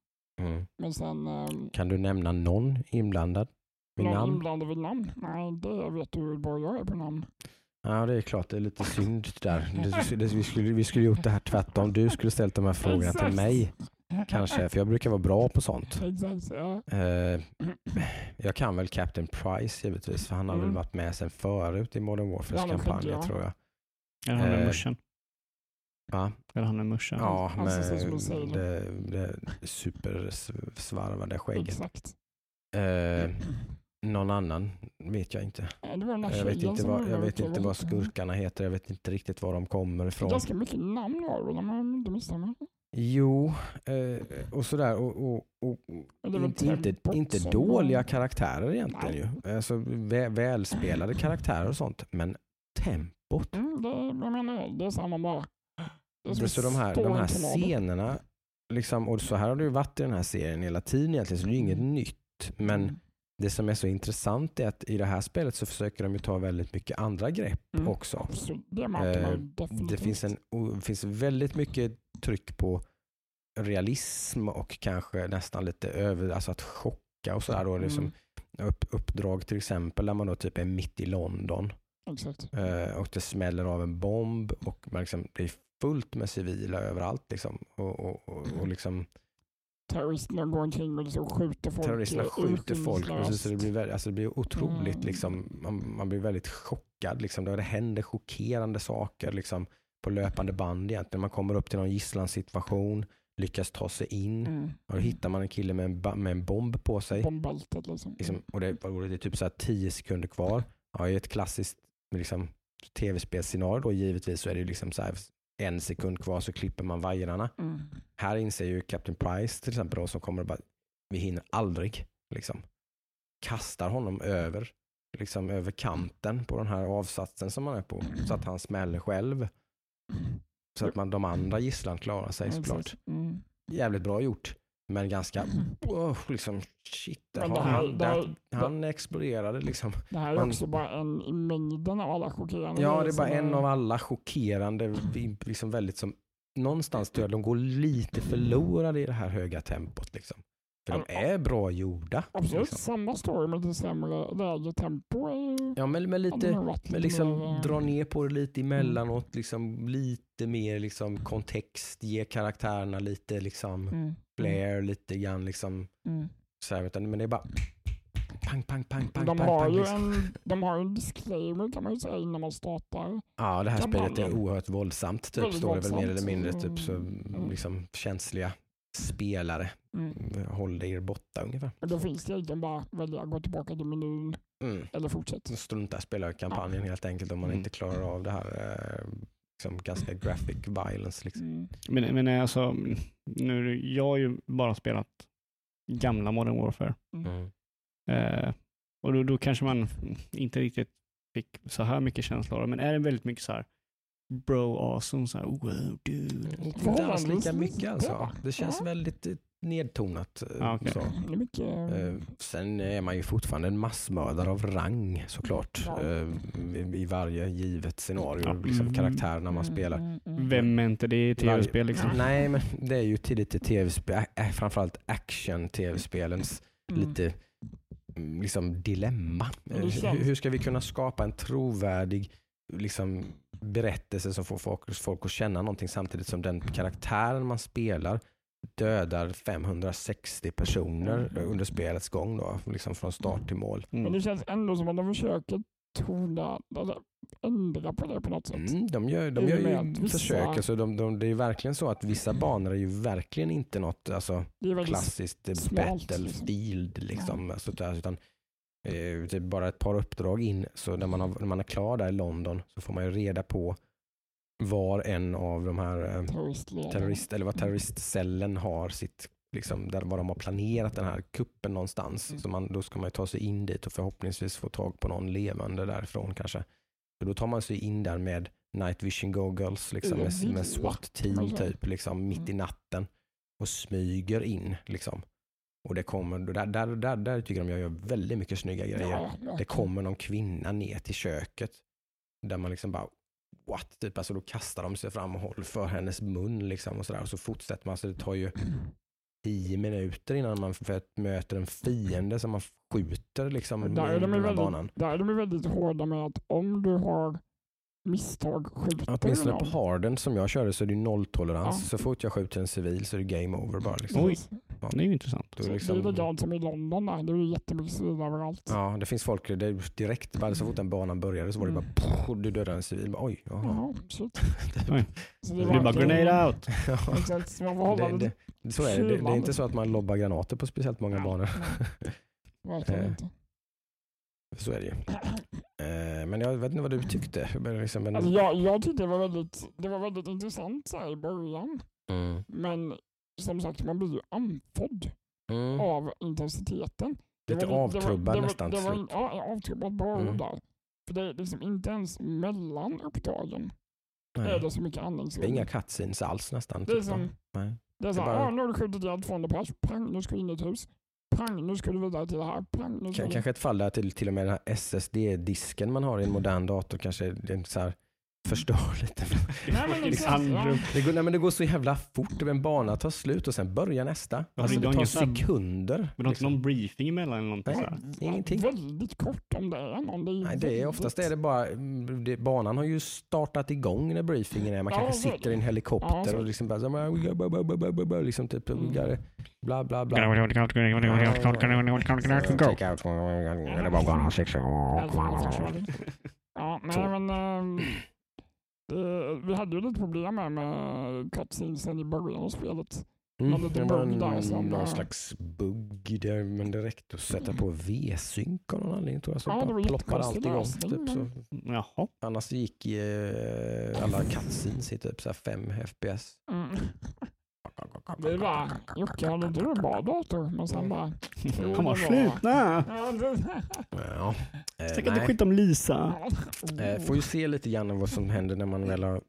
Mm. Men sen eh, Kan du nämna någon inblandad vid någon namn? inblandad vid namn. Nej, det vet du hur bra jag är på namn. Ja, det är klart. Det är lite [laughs] synd där. Vi, skulle, vi skulle gjort det här tvärtom. Du skulle ställt de här [laughs] frågorna till mig. Kanske, för jag brukar vara bra på sånt. Exakt, ja. Eh, jag kan väl Captain Price givetvis, för han har väl Mm. varit med sen förut i Modern Warfares ja. tror jag. Eller han är Eh, muschen. Va? Eller han är muschen. Ja, med det, det supersvarvade skägget. Exakt. Eh, [clears throat] någon annan vet jag inte. Jag vet inte vad, jag vet inte vad skurkarna heter. Jag vet inte riktigt var de kommer Det är ifrån. ganska mycket namn har om jag inte misstar Jo, eh, och sådär. Och, och, och, inte, inte, dåliga karaktärer egentligen ju. Alltså, vä, välspelade [clears throat] karaktärer och sånt. Men tempot. Mm, det, jag menar, det är samma bara. Det är som Det, så de här, de här scenerna, liksom, och så här har det ju varit i den här serien hela tiden egentligen, så det är ju inget nytt. Men Mm. Det som är så intressant är att i det här spelet så försöker de ju ta väldigt mycket andra grepp Mm. också. Så det man Eh. Det finns, en, finns väldigt mycket tryck på realism och kanske nästan lite över, alltså att chocka och sådär. Då, liksom, Mm, upp, uppdrag till exempel där man då typ är mitt i London exakt. eh, och det smäller av en bomb och man liksom, det är fullt med civila överallt. Liksom, och, och, och, och liksom, Terroristerna går omkring och liksom skjuter folk. terroristerna eh, skjuter folk. Precis, så det, blir väldigt, alltså det blir otroligt, Mm. liksom, man, man blir väldigt chockad. Liksom, det händer chockerande saker liksom, på löpande band egentligen. Man kommer upp till någon gisslansituation, lyckas ta sig in Mm. och då hittar man en kille med en, med en bomb på sig. Bombbältet liksom. Liksom, och det, och det är typ så här 10 sekunder kvar. Ja, I ett klassiskt liksom, tv-spelsscenario då givetvis så är det liksom så här en sekund kvar så klipper man vajrarna. Mm. Här inser ju Captain Price till exempel då, som kommer och bara, vi hinner aldrig. Liksom. Kastar honom över, liksom över kanten på den här avsatsen som han är på. Så att han smäller själv. Så att man, de andra gisslan klarar sig såklart. Mm. Jävligt bra gjort. Men ganska, oh, liksom shit. Men det har här- han, det här- där, han exploderade liksom. Det här är Man- också bara en i mängden av alla chockerande Ja, det är bara en av alla chockerande, liksom väldigt som, någonstans tror jag de går lite förlorade i det här höga tempot. Liksom. För de är bra gjorda. Absolut Liksom. samma story med lite sämre lägre tempo. Ja, men, men lite, men liksom eh, dra ner på det lite emellanåt, liksom lite mer liksom kontext, ge karaktärerna lite liksom mm, flair, lite grann liksom mm. så här, utan, men det är bara pang, pang, pang, pang, De pang, har pang, ju liksom. en, de har ju en disclaimer kan man ju säga innan man startar. Ja, det här spelet är oerhört våldsamt, typ, står det väl mer eller mindre, typ, så Mm. liksom känsliga spelare, Mm. håll er borta ungefär. Och då finns det egentligen bara välja att gå tillbaka till menyn Mm. eller fortsätta. Strunta spela kampanjen helt enkelt om man Mm. inte klarar av det här eh, liksom ganska graphic violence. Liksom. Mm. Men, men alltså, nu, jag har ju bara spelat gamla Modern Warfare. Mm. Eh, och då, då kanske man inte riktigt fick så här mycket det. Men är det väldigt mycket så här bro awesome, så här wow dude. Inte alls lika mycket alltså. Det känns väldigt eh, nedtonat. eh, Ja, okej. så. Eh, Sen är man ju fortfarande en massmördare av rang såklart. Ja. eh, i- I varje givet scenario. Ja. Liksom Mm. karaktärerna man Mm, spelar. mm, mm. Vem är inte det i tv-spel liksom? Nej, men det är ju till lite tv-spel, framförallt action-tv-spelens Mm. lite mm, liksom dilemma. Hur ska vi kunna skapa en trovärdig liksom, berättelse som får folk, folk att känna någonting samtidigt som den karaktären man spelar dödar 560 personer under spelets gång då, liksom från start till mål. Men Mm. det känns ändå som att de försöker tona, eller ändra på det på något sätt. Mm, de gör, de gör ju att vissa- försök. Alltså de, de, det är ju verkligen så att vissa banor är ju verkligen inte något alltså, Det är väldigt klassiskt smalt, battlefield. Liksom, alltså, där, utan, eh, typ bara ett par uppdrag in, så när man, har, när man är klar där i London så får man ju reda på var en av de här eh, terrorist, eller vad terroristcellen har sitt, liksom, där, var de har planerat den här kuppen någonstans. Mm. Så man, då ska man ju ta sig in dit och förhoppningsvis få tag på någon levande därifrån kanske. Så då tar man sig in där med night vision goggles, liksom, med, med SWAT-team Alltså. typ, liksom, mitt i Mm. natten och smyger in. Liksom. Och det kommer, där, där, där, där tycker de jag gör väldigt mycket snygga grejer. Ja, ja, Det kommer någon kvinna ner till köket där man liksom bara what? Typ, alltså då kastar de sig fram och håller för hennes mun liksom och sådär. Och så fortsätter man, så det tar ju tio minuter innan man möter en fiende som man skjuter liksom Där är, de här banan. väldigt, där är de väldigt hårda med att om du har misstag skjuter Åtminstone på harden som jag körde så är det ju nolltolerans. Ja. Så fort jag skjuter en civil så är det game over bara. Liksom. Oj. Precis. Det är ju intressant. Är det Det är liksom, likadant som i London där. Det är ju jättemycket civila överallt. ja, det finns folk, det är direkt, bara så fort den banan började så var det bara Mm. poff, och du dödade en civil. Bara, Oj, jaha. Jaha, shit. [laughs] Oj. Så Det blir bara grenade out. [laughs] Ja. Exakt, så man får hålla Det, det, så är det. det. Det är inte så att man lobbar granater på speciellt många banor. Nej, Verkligen [laughs] Eh, inte. Så är det ju. Eh, Men jag vet inte vad du tyckte. Jag började Liksom, men, Alltså jag, jag tyckte det var väldigt, det var väldigt intressant så här i början. mm, Men som sagt, man blir ju andfådd mm, av intensiteten. Det lite var- det var- avtrubbad det var- nästan Det var, ja, avtrubbad bara Mm. där. För det är liksom inte ens mellan uppdragen är Nej. det så mycket Det är andningsrum. inga cutscenes alls nästan. Det är typ, som, Nej. det är så är här, bara- ah, nu har du skjutit ihjäl 200 pers, pang, nu ska du in i ett hus. Pang, nu ska du vidare till det här. Pang, nu ska K- du... Kanske ett fall där till, till och med den här SSD-disken man har i en modern dator kanske är så här, förstör lite. Nej, men ja. Det går, nej, men det går så jävla fort. En bana tar slut och sen börjar nästa. Alltså, du det tar sekunder. Men har inte liksom. någon briefing emellan eller någonting Nej. sådär? Ingenting. Väldigt kort om det är någon. Det är, Nej, det är, oftast är det bara, mm, det, banan har ju startat igång när briefingen är. Man Ja, kanske så sitter i en Ja, helikopter så- och liksom bara, så här, liksom typ, Mm. bla bla bla. Ja, Ja, Så. men, ehm, vi hade ju lite problem med, med cutscenesen i början av spelet. Mm, Men det var en, där som, någon eh, slags bugg där, men det räckte att sätta på V-synk av någon anledning tror jag. Så Ja, bara ploppade allt jättekonstig igång. lösning, Typ, så. Jaha. Annars gick eh, alla cutscenes i typ 5 FPS. Mm. [laughs] Det var, Jocke hade inte du en bra dator? Men sen bara... [laughs] Jo, Han var- sluta! Ja, Ja. Eh, nej. skit om Lisa. Eh, får ju se lite grann vad som händer när man väl har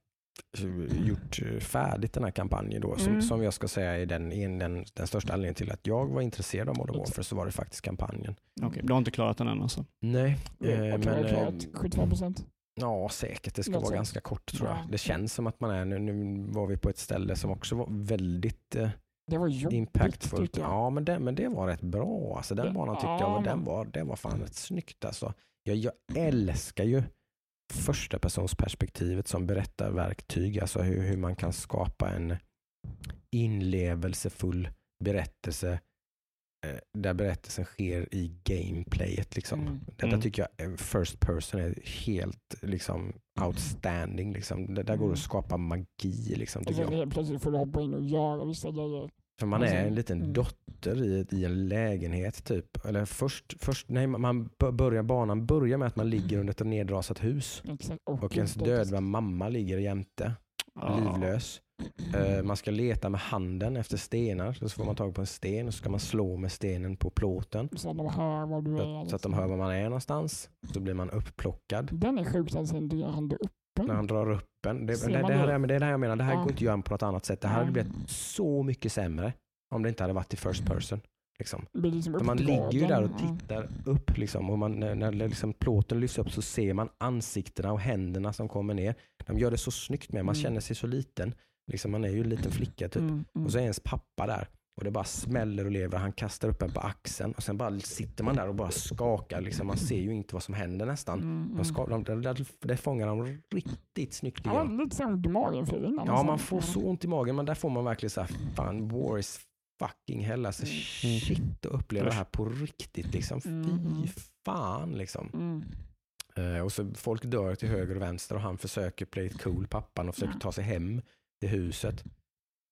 eh, gjort eh, färdigt den här kampanjen då. Som, Mm. som jag ska säga är den, är den, den största anledningen till att jag var intresserad av Modern Warfare så var det faktiskt kampanjen. Okej, du har inte klarat den än alltså? Nej, eh, Jag tror men eh, klarat 75 procent. Ja säkert. Det ska Något vara ganska kort tror jag. Ja. Det känns som att man är, nu, nu var vi på ett ställe som också var väldigt eh, Det var jobbigt impactfullt. jag. Ja, men det, men det var rätt bra. Alltså, den Det- banan tyckte jag ja, var, den var, den var fan rätt snyggt. Alltså. Jag, jag älskar ju första persons perspektivet som berättarverktyg. Alltså hur, hur man kan skapa en inlevelsefull berättelse där berättelsen sker i gameplayet. Liksom. Mm. Detta Mm. tycker jag eh, first person är helt liksom, outstanding. Liksom. Det där går Mm. att skapa magi. Liksom, Och tycker sen jag. helt plötsligt får du hoppa in och göra vissa grejer. För man Alltså, är en liten mm. dotter i, i en lägenhet typ. Eller först, först nej, man börjar, banan börjar med att man ligger under ett nedrasat hus. Exakt. Och ens det- döda mamma ligger jämte, livlös. Eh, man ska leta med handen efter stenar. Så får man tag på en sten och så ska man slå med stenen på plåten. Så att de hör vad du Så är. så att de liksom. hör var man är någonstans. Så blir man upplockad. Den är sjukt att sen drar han upp När han drar upp en. Det, det, det, här, det? är- det är det här jag menar. Det här Ja. går inte att göra på något annat sätt. Det här hade blivit så mycket sämre om det inte hade varit i first person. Liksom. Liksom man ligger ju där och uppdragen, ja. tittar upp liksom, och man, när, när liksom plåten lyfts upp så ser man ansiktena och händerna som kommer ner. De gör det så snyggt med, man Mm. känner sig så liten. Liksom, man är ju en liten flicka typ. Mm, mm. Och så är ens pappa där och det bara smäller och lever. Han kastar upp en på axeln och sen bara sitter man där och bara skakar. Liksom. Man ser ju inte vad som händer nästan. Mm, De mm. ska, de, det, det, det fångar de riktigt snyggt. Ja, lite så ont i magen för innan. Ja, man får så ont i magen, men där får man verkligen så här, fan, war is fucking hell. Alltså Mm. shit, att uppleva det här på riktigt liksom. Mm. Fy fan liksom. Mm. Eh, och så folk dör till höger och vänster och han försöker play it cool, pappan, och försöker ta sig hem till huset.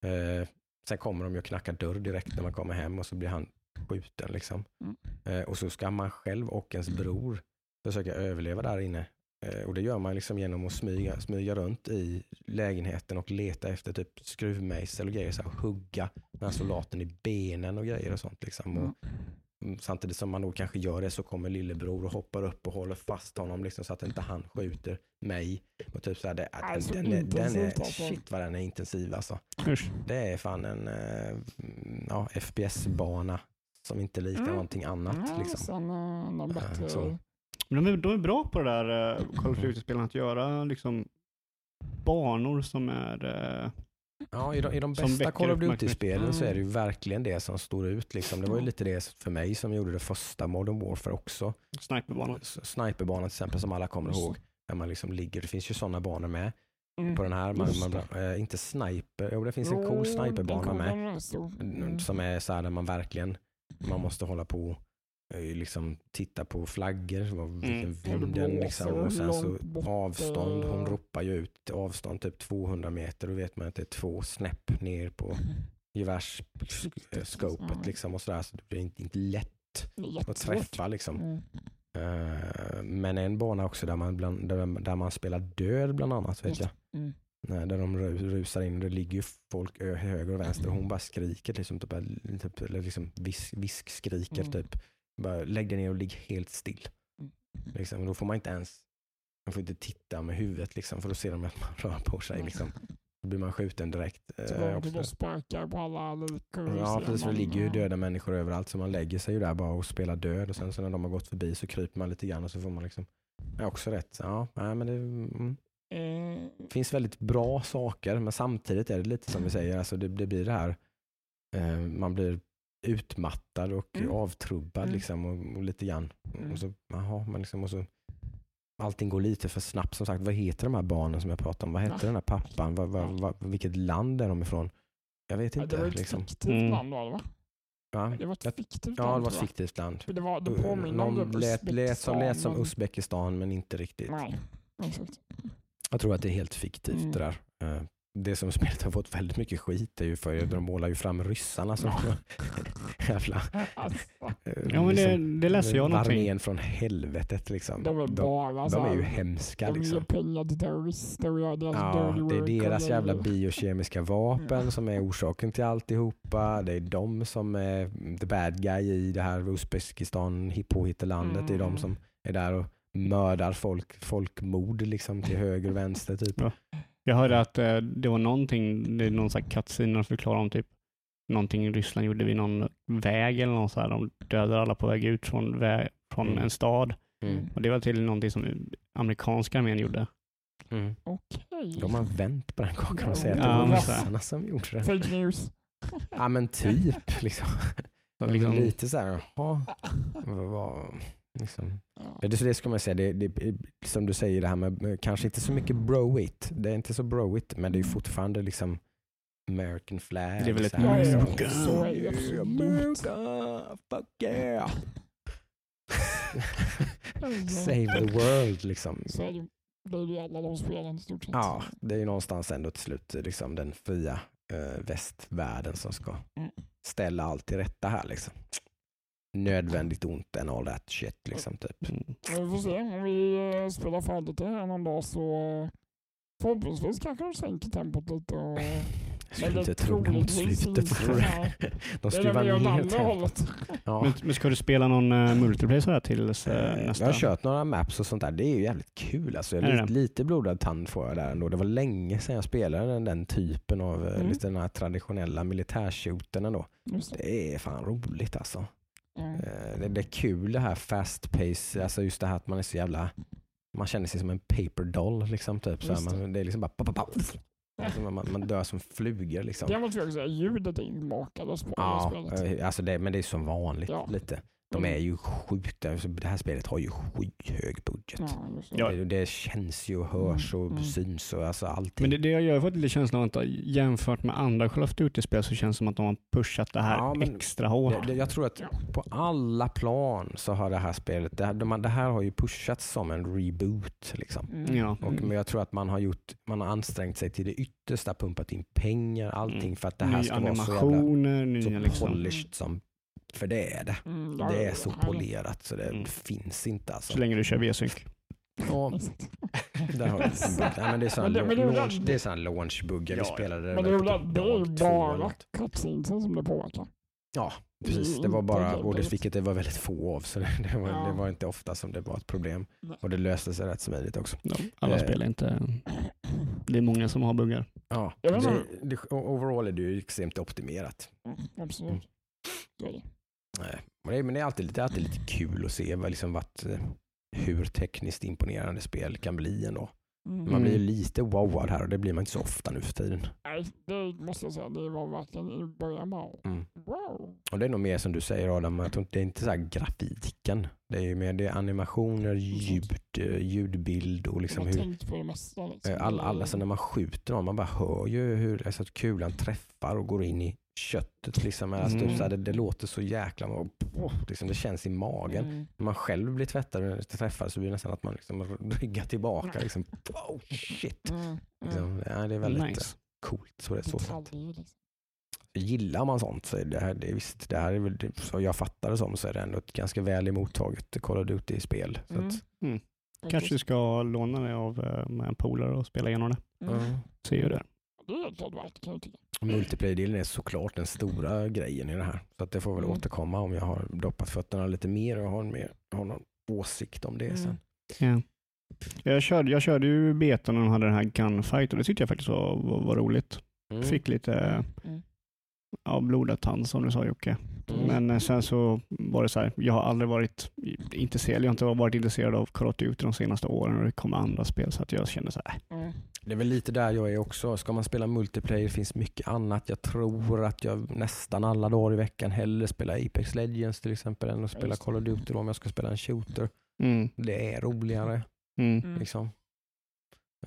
Eh, sen kommer de ju och knackar dörr direkt när man kommer hem och så blir han skjuten liksom. Mm. Eh, och så ska man själv och ens bror försöka överleva där inne. Eh, och det gör man liksom genom att smyga, smyga runt i lägenheten och leta efter typ skruvmejsel och grejer. Så här, och hugga den här soldaten i benen och grejer och sånt. Liksom. Och, mm, samtidigt som man då kanske gör det så kommer lillebror och hoppar upp och håller fast honom liksom, så att inte han skjuter mig. Och typ så här, det, Nej, så den, den, är, den är, alltså. shit vad den är intensiv alltså. Usch. Det är fan en eh, ja, FPS-bana som inte liknar Mm. någonting annat. Ja, Liksom. sen eh, någon bättre... så. Men de är, de är bra på det där uh, Call of Duty-spelen att göra liksom banor som är... eh, Ja, i de, i de bästa Call of. Duty-spelen så är det ju Mm. verkligen det som står ut. Liksom. Det var ju lite det för mig som gjorde det första Modern Warfare också. Sniperbanor. S- Sniperbanan till exempel som alla kommer Just ihåg. Där man liksom ligger, det finns ju sådana banor med Mm. på den här. Man, man, eh, inte sniper, jo det finns en cool sniperbana med. Mm. Som är så här där man verkligen, man måste hålla på liksom titta på flaggor, vad- vilken Mm. Vinden liksom. Och sen så avstånd, hon eh. ropar ju ut avstånd typ 200 meter. Då vet man att det är två snäpp ner på [laughs] gevärsskopet liksom och sådär. Så det blir inte, inte lätt är att träffa liksom. Mm. Eh, Men en bana också där man, bland, där, där man spelar död bland annat vet jag. Mm. Nej, där de ru- rusar in och det ligger folk höger och vänster och hon bara skriker liksom, typ, typ, eller liksom visk, viskskriker Mm. typ. Bara lägg dig ner och ligg helt still. Mm. Liksom. Då får man inte ens, man får inte titta med huvudet liksom, för då ser de att man [laughs] rör på sig. Liksom. Då blir man skjuten direkt. Så eh, och sparkar på alla lik. och Ja precis, det ligger ju döda människor överallt så man lägger sig ju där bara och spelar död och sen så när de har gått förbi så kryper man lite grann och så får man liksom, ja också rätt. Ja, nej, men det mm. Eh, finns väldigt bra saker men samtidigt är det lite som vi säger, alltså det, det blir det här, eh, man blir utmattad och Mm. avtrubbad Mm. liksom och, och lite grann. Mm. Och så, jaha, men liksom, och så, allting går lite för snabbt. Som sagt, vad heter de här barnen som jag pratade om? Vad hette Ja. den här pappan? Vad, vad, vad, vilket land är de ifrån? Jag vet ja, inte. det var ett liksom. fiktivt Mm. land var det va? ja. Det var ett fiktivt ja, det land var ett fiktivt land. Det, var, det påminner om Någon det lät, lät, som, lät som Uzbekistan men inte riktigt. Nej, [laughs] exakt. Jag tror att det är helt fiktivt Mm. det där. Det som spelet har fått väldigt mycket skit är ju för att de målar ju fram ryssarna som [laughs] jävla [laughs] Alltså, eh, Ja men det, liksom, det läste jag någonting. armén från helvetet liksom. de är De, bara så de är ju hemska De liksom. pengar till terrorister och gör deras Ja, det är deras jävla biokemiska vapen som är orsaken till alltihopa. Det är de som är the bad guy i det här Uzbekistan påhittelandet. Det är de Mm. som är där och mördar folk, folkmord liksom till höger och vänster typ. Ja. Jag hörde att eh, det var någonting, det är någon sån här cutscene de förklarar om typ någonting Ryssland gjorde vid någon väg eller något så här. De dödade alla på väg ut från, vä- från Mm. en stad. Mm. Och det var till någonting som amerikanska armén gjorde. Mm. Okej. De har vänt på den kakan och säger att det var ryssarna som gjorde det. Fake news. Ja men typ. Liksom. Liksom, Lite så här, jaha. vad- Liksom. Ja. Det, så det ska man säga, det, det, som du säger det här med, kanske inte så mycket broit. Det är inte så broit men det är ju fortfarande liksom American flag. Det är väl ett det absolut. America, fuck yeah. [laughs] Save the world liksom. Så är det, det är ju alla de spelen i stort sett. Ja, det är ju någonstans ändå till slut liksom den fria eh, västvärlden som ska Mm. ställa allt till rätta här liksom. Nödvändigt ont and all that shit liksom typ. mm. Vi får se om vi eh, spelar färdigt det här någon dag så eh, förhoppningsvis kanske de sänker tempot lite. Och, [laughs] Jag skulle inte tro [laughs] det mot slutet. De skruvar ner. Ja. men, men ska du spela någon uh, multiplayer så här tills uh, nästa? Jag har kört några maps och sånt där. Det är ju jävligt kul. Alltså, jag Är lite, lite blodad tand får jag där ändå. Det var länge sedan jag spelade den, den typen av Mm. lite den här traditionella militärshooten ändå. Just det. Det är fan roligt alltså. Ja. Eh, Det, det är kul det här fast pace, alltså just det här att man är så jävla man känner sig som en paper doll liksom typ. Så man, det är liksom bara pa, pa, pa. Alltså, man, man dör som flugor liksom. Det måste jag säga, ljudet är det Ja, eh, alltså det, men det är som vanligt Ja. lite. De är ju sjukt, alltså det här spelet har ju skyhög budget. Ja, det. Det, det känns ju och hörs och Mm. syns och alltså allting. Men det, det jag gör fått lite känslan av att jämfört med andra Call of Duty-spel så känns det som att de har pushat det här Ja, extra hårt. Det, det, jag tror att på alla plan så har det här spelet, det här, de, det här har ju pushats som en reboot. Liksom. Mm. Ja. Och, men jag tror att man har, gjort, man har ansträngt sig till det yttersta, pumpat in pengar, allting Mm. för att det här nya ska vara så jävla animationer, så liksom. polished som, för det är det. Mm, ja, Det ja, är så ja. polerat så det Mm. finns inte alltså. Så länge du kör V-sync. Ja, [laughs] där har. Nej, men det är det- det väl launch, det är sådana launchbuggar. Vi Ja, spelade Men det väl, typ det är ju bara cutscenesen som det påverkar. Ja, precis. Det var Inte bara, och det, vilket det var väldigt få av, så det, det, var, Ja. det var inte ofta som det var ett problem. Nej. Och det löste sig rätt smidigt också. Ja, alla Eh. spel är inte... Det är många som har buggar. Ja, det, det, overall är det ju extremt optimerat. Mm, absolut. Mm. Nej, Men det, är- alltid, det är alltid lite kul att se vad, liksom, vart, eh, hur tekniskt imponerande spel kan bli ändå. Mm. Man blir Mm. lite wowad här och det blir man inte så ofta nu för tiden. Nej, det måste jag säga. Det var verkligen i början bara, Mm. wow. Och det är nog mer som du säger Adam, inte- det är inte så här grafiken. Det är ju mer det är animationer, ljud, eh, ljudbild och liksom hur på det mesta. Liksom. eh, alla, alla, så när man skjuter dem, man bara hör ju hur alltså, att kulan träffar och går in i köttet. Liksom. Alltså, Mm. typ, så här, det, det låter så jäkla, och, oh, liksom, det känns i magen. Mm. När man själv blir tvättad och träffad så blir det nästan att man liksom ryggar tillbaka. Liksom, wow, shit. Mm. Mm. Liksom, ja, det är väldigt Nice. coolt. Så det är så. Detaljer, liksom. Gillar man sånt så är det här, det är visst, det här är väl, det- så jag fattar det som, så är det ändå ett ganska väl emottaget Call of Duty-spel. Mm. Kanske du ska låna det av eh, med en polare och spela igenom det. Mm. Se hur det är. Det är kan jag tycka. Multiplayer-delen är såklart den stora grejen i det här. Så att det får väl Mm. återkomma om jag har doppat fötterna lite mer och har, mer, har någon åsikt om det Mm. sen. Ja. Jag, körde, jag körde ju betan när de hade den här gunfight och det tyckte jag faktiskt var, var, var roligt. Mm. Fick lite Mm. Ja, blodad tand som du sa Jocke. Mm. Men eh, sen så var det så här, jag har aldrig varit intresserad, jag har inte varit intresserad av Call of Duty de senaste åren och det kommer andra spel så att jag kände så här, äh, Mm. Det är väl lite där jag är också. Ska man spela multiplayer det finns mycket annat. Jag tror att jag nästan alla dagar i veckan hellre spelar Apex Legends till exempel än att spela. Call of Duty om jag ska spela en shooter. mm, Det är roligare. mm, Mm. Liksom.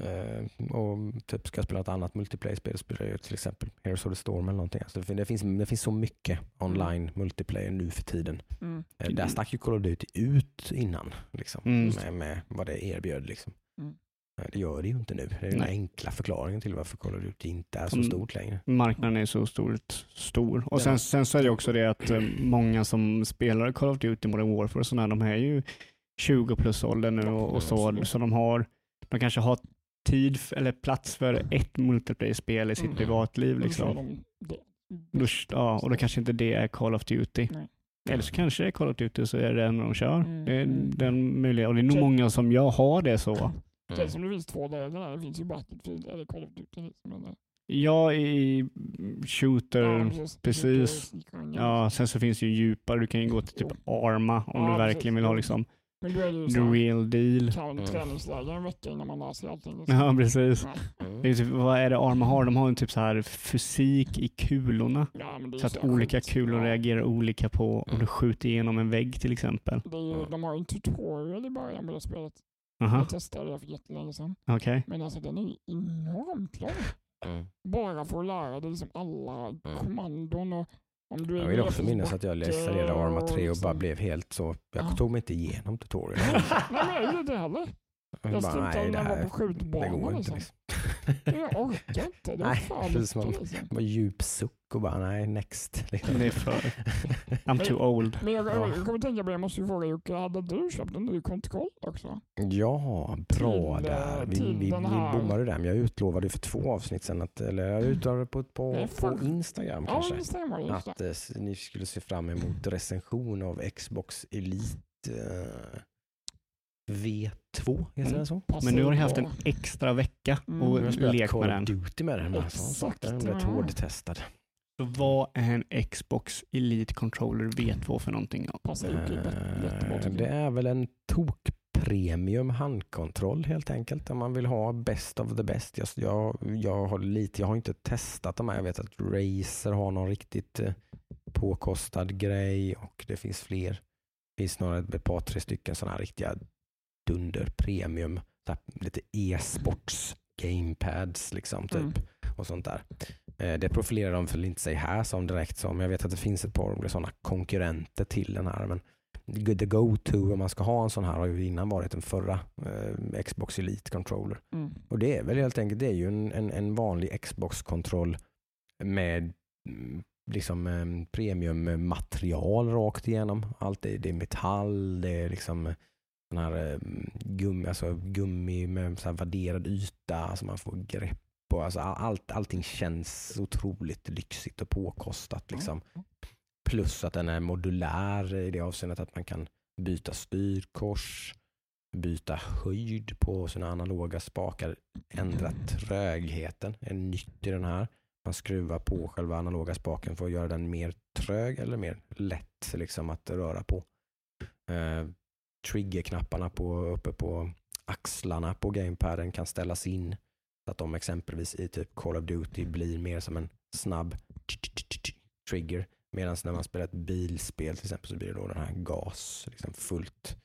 Eh, och typ ska spela ett annat multiplayer-spel spelar till exempel Heroes of the Storm eller någonting. Alltså det, finns, det finns så mycket online multiplayer nu för tiden. Mm. Eh, där stack ju Call of Duty ut innan. Liksom, Mm. med, med vad det erbjöd. Liksom. Mm. Eh, Det gör det ju inte nu. Det är den enkla förklaringen till varför Call of Duty inte är så Mm. stort längre. marknaden är så stort, stor. Och sen, sen så är det också det att många som spelar Call of Duty Modern Warfare och sådana, de är ju 20 plus ålder nu och, och så, så de har, de kanske har tid eller plats för ett multiplayer-spel i sitt Mm. privatliv. Kör Liksom. det. Då, ja, och då kanske inte det är Call of Duty. Nej. Eller så kanske det är Call of Duty så är det den de kör. Mm, Det är mm. den möjliga. Och det är nog många som jag har det så. Det är som det finns två där. Det finns ju Battlefield eller Call of Duty. Liksom, eller, Jag i shooter, Ja, precis. precis. Ja, sen så finns det ju djupare. Du kan ju gå till typ Arma om Ja, du verkligen precis. vill ha liksom Men då är det ju the så real deal. kan Mm. träningsläger en vecka innan man lär sig allting. Liksom. Ja, precis. Ja. Mm. Det är typ, vad är det Arma har? De har en typ så här fysik i kulorna. Ja, men det är Så att här olika skit. kulor Ja. reagerar olika på om Mm. du skjuter igenom en vägg till exempel. Det är ju, de har ju en tutorial i början med det spelet. Aha, Jag testade det för jättelänge sedan. okej. Men alltså den är ju enormt lång. Mm. Bara för att lära dig liksom alla kommandon och om du Jag vill också minnas att jag installerade Arma 3 och bara blev helt så, jag Ja. tog mig inte igenom tutorialen. [laughs] Nej inte heller. Jag Jag det när jag var här på skjutbanan. det går inte. liksom. Liksom. Jag orkar inte. Det var [laughs] Nej, fan precis, man- liksom. Det var djup suck och bara nej, next. [laughs] Liksom. Det är för... I'm too old. Men jag, Ja. jag, jag kommer tänka på jag måste ju fråga Jocke, hade du köpt en ny kontroll också? Ja, bra Till, där. eh, Vi, vi, vi den bommade där, men jag utlovade för två avsnitt sen, att, eller jag utlovade på, på, Nej, på. Instagram Ja, kanske. Just att eh, ni skulle se fram emot recension av Xbox Elite eh, V2, heter den så? Men nu har ni haft en extra vecka Mm. Och lekt med den. Duty med den. Exakt, Den blev ja. hårdtestad. Så vad är en Xbox Elite Controller V2 för någonting? Ja. Eh, tycker Det jag. är väl en tok premium handkontroll helt enkelt. Om man vill ha best of the best. Jag, jag, jag, har, lite, jag har inte testat de här. Jag vet att Razer har någon riktigt eh, påkostad grej och det finns fler. Det finns några, ett par, tre stycken sådana här riktiga dunder premium. Så här, lite e-sports gamepads liksom typ. Mm. Och sånt där. Eh, Det profilerar de väl inte sig här som direkt som. Jag vet att det finns ett par sådana konkurrenter till den här. Men the go-to om man ska ha en sån här har ju innan varit den förra eh, Xbox Elite Controller. Mm. Och det är väl helt enkelt det är ju en, en, en vanlig Xbox-kontroll med mm, liksom eh, premiummaterial rakt igenom. Allt är, det är metall, det är liksom eh, sån här eh, gummi, alltså gummi med så här värderad yta så man får grepp på. Alltså all- allt, allting känns otroligt lyxigt och påkostat. Liksom. Plus att den är modulär i det avseendet att man kan byta styrkors, byta höjd på sina analoga spakar, ändra trögheten är nytt i den här. Man skruvar på själva analoga spaken för att göra den mer trög eller mer lätt liksom, att röra på. Triggerknapparna på, uppe på axlarna på gamepaden kan ställas in. Så att de exempelvis i typ Call of Duty blir mer som en snabb trigger. Medan när man spelar ett bilspel till exempel så blir det då den här gas, liksom fullt,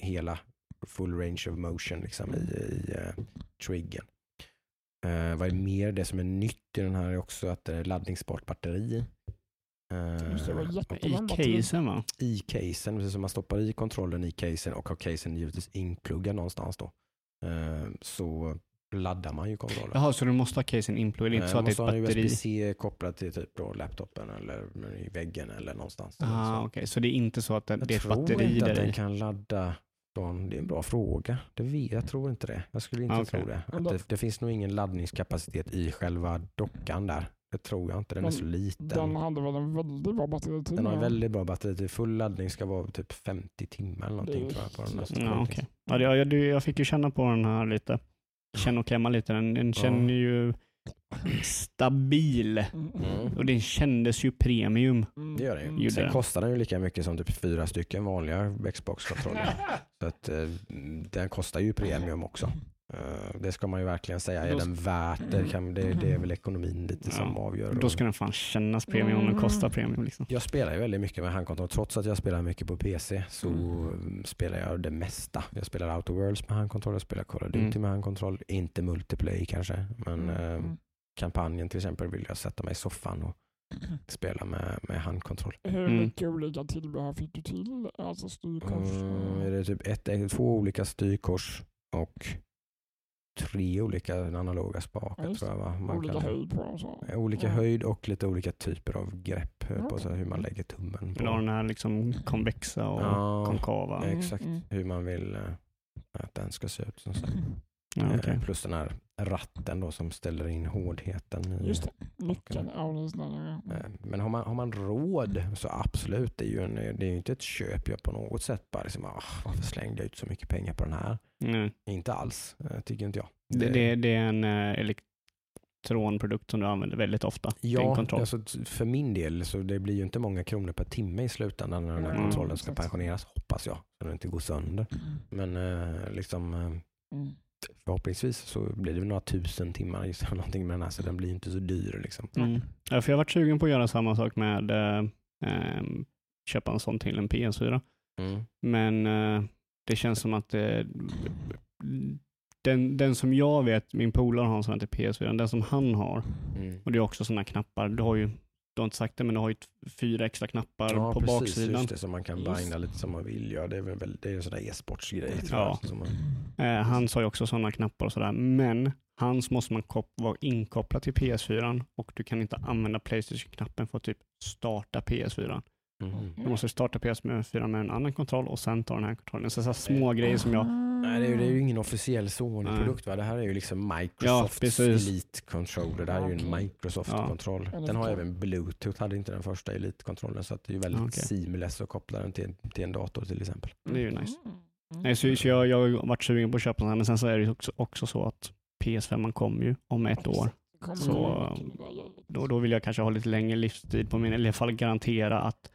hela full range of motion liksom i, i uh, triggern. Uh, vad är mer? Det som är nytt i den här är också att det är laddningsbart batteri. I batteri. casen va? I casen, precis som man stoppar i kontrollen i casen och har casen givetvis inpluggad någonstans då. Uh, så laddar man ju kontrollen. Jaha, så du måste ha casen inpluggad, inte Eh, så att det måste är ha ett batteri? USB-C kopplad till typ då laptopen eller i väggen eller någonstans. Ah. Okej, så det är inte så att det, Jag det är ett tror batteri inte att där den i? kan ladda från, det är en bra fråga. Det vet, jag tror inte det. Jag skulle inte Ah, okej. tro det. Det. Det finns nog ingen laddningskapacitet i själva dockan där. Det tror jag inte. Den är Men så liten. Den hade väl en väldigt bra batteritid. Den har med. väldigt bra batteri. Full laddning ska vara typ 50 timmar eller någonting Det är tror jag. På den är Ja, okej. Ja, jag, jag, jag fick ju känna på den här lite. Känna och klämma lite. Den, den känner ju stabil. Mm. Och den kändes ju premium. Mm. Det gör den ju. Sen den. kostar den ju lika mycket som typ fyra stycken vanliga Xbox-kontroller. Så att, eh, den kostar ju premium också. Eh, det ska man ju verkligen säga. Är den värt det? Kan, det, det är väl ekonomin lite som Ja. avgör. Då ska den fan kännas premium om den kostar premium. Liksom. Jag spelar ju väldigt mycket med handkontroll. Trots att jag spelar mycket på PC så mm, spelar jag det mesta. Jag spelar Outer Worlds med handkontroll, jag spelar Call of Duty Mm. med handkontroll. Inte multiplayer kanske, men eh, Mm. kampanjen till exempel vill jag sätta mig i soffan och [clears throat] spela med, med handkontroll. Hur Mm. mycket olika tillbehör fick du till? Alltså styrkors? Mm, är det typ ett, ett, två olika styrkors och tre olika analoga Ja, spakar just tror jag. Va? Man olika kan, höjd på dem. Så. olika Ja. höjd och lite olika typer av grepp eh, på så hur man lägger tummen Men på. den här liksom konvexa och Ja, konkava. Mm, Exakt, mm. hur man vill eh, att den ska se ut. Som sagt. Ja, Eh, okej. Plus den här ratten då som ställer in hårdheten. I, Just det. Ja, ja. Eh, Men har man, har man råd så absolut, det är ju, en, det är ju inte ett köp jag på något sätt bara liksom, ah, varför slängde jag ut så mycket pengar på den här? Nej. Inte alls, eh, tycker inte jag. Det, det, det är en eh, elektronprodukt som du använder väldigt ofta. Ja, alltså, för min del så det blir ju inte många kronor per timme i slutändan när den här Mm, kontrollen ska pensioneras, hoppas jag, så den inte går sönder. Men eh, liksom Mm. Förhoppningsvis så blir det väl några tusen timmar just [laughs] någonting med den här så den blir inte så dyr liksom. Mm. Ja, för jag har varit sugen på att göra samma sak med eh, ehm, köpa en sån till en PS4. Mm. Men eh, det känns som att eh, den, den som jag vet, min polare har en sån här till PS4, den som han har, Mm. och det är också sådana knappar, du har ju, du har inte sagt det, men du har ju fyra extra knappar Ja, på precis, baksidan. just det, som man kan binda lite som man vill. Ja, det är väl det är en sån där e-sportsgrej. Ja. man, Eh, han sa ju också sådana knappar och sådär, men hans måste man vara inkopplad till PS4 och du kan inte använda Playstation-knappen för att typ starta PS4. Mhm. Du måste starta PS4 med en annan kontroll och sen ta den här kontrollen. Så, så små grejer som jag, Nej, det är, ju, det är ju ingen officiell Sony-produkt. Va? Det här är ju liksom Microsofts precis. Elite Controller. Det här är ju en. Microsoft-kontroll. Ja. Den har även Bluetooth, hade inte den första Elite-kontrollen. Så att det är ju väldigt Okej. seamless att koppla den till, till en dator till exempel. det är ju nice. Mm. Nej, så, så jag, jag har varit sugen på att köpa den här, men sen så är det ju också, också så att PS5 kommer ju om ett år. Kommer Så. Då, då vill jag kanske ha lite längre livstid på min, eller i alla fall garantera att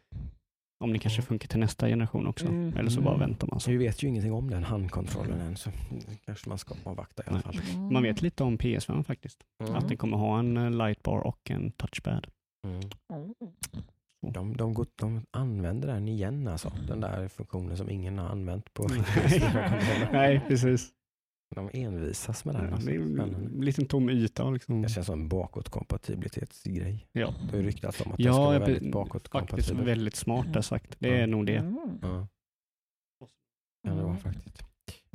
om det kanske funkar till nästa generation också. Mm. Eller så bara Mm. väntar man. Så Så. vi vet ju ingenting om den handkontrollen än, så kanske man ska avvakta i alla Nej. fall. Man vet lite om PS5 faktiskt. Mm. Att den kommer ha en eh, lightbar och en touchpad. Mm. Mm. De, de, går, de använder den igen alltså, den där funktionen som ingen har använt på [laughs] [laughs] Nej, precis. De envisas med den. Ja, Alltså. det är en liten tom yta. Liksom. Det känns som en bakåtkompatibilitetsgrej. Ja, Det har ryktats om att det ska ja vara väldigt faktiskt bakåtkompatibel. väldigt smart där sagt. Det är nog det. Mm. Ja, kan det vara Mm. faktiskt.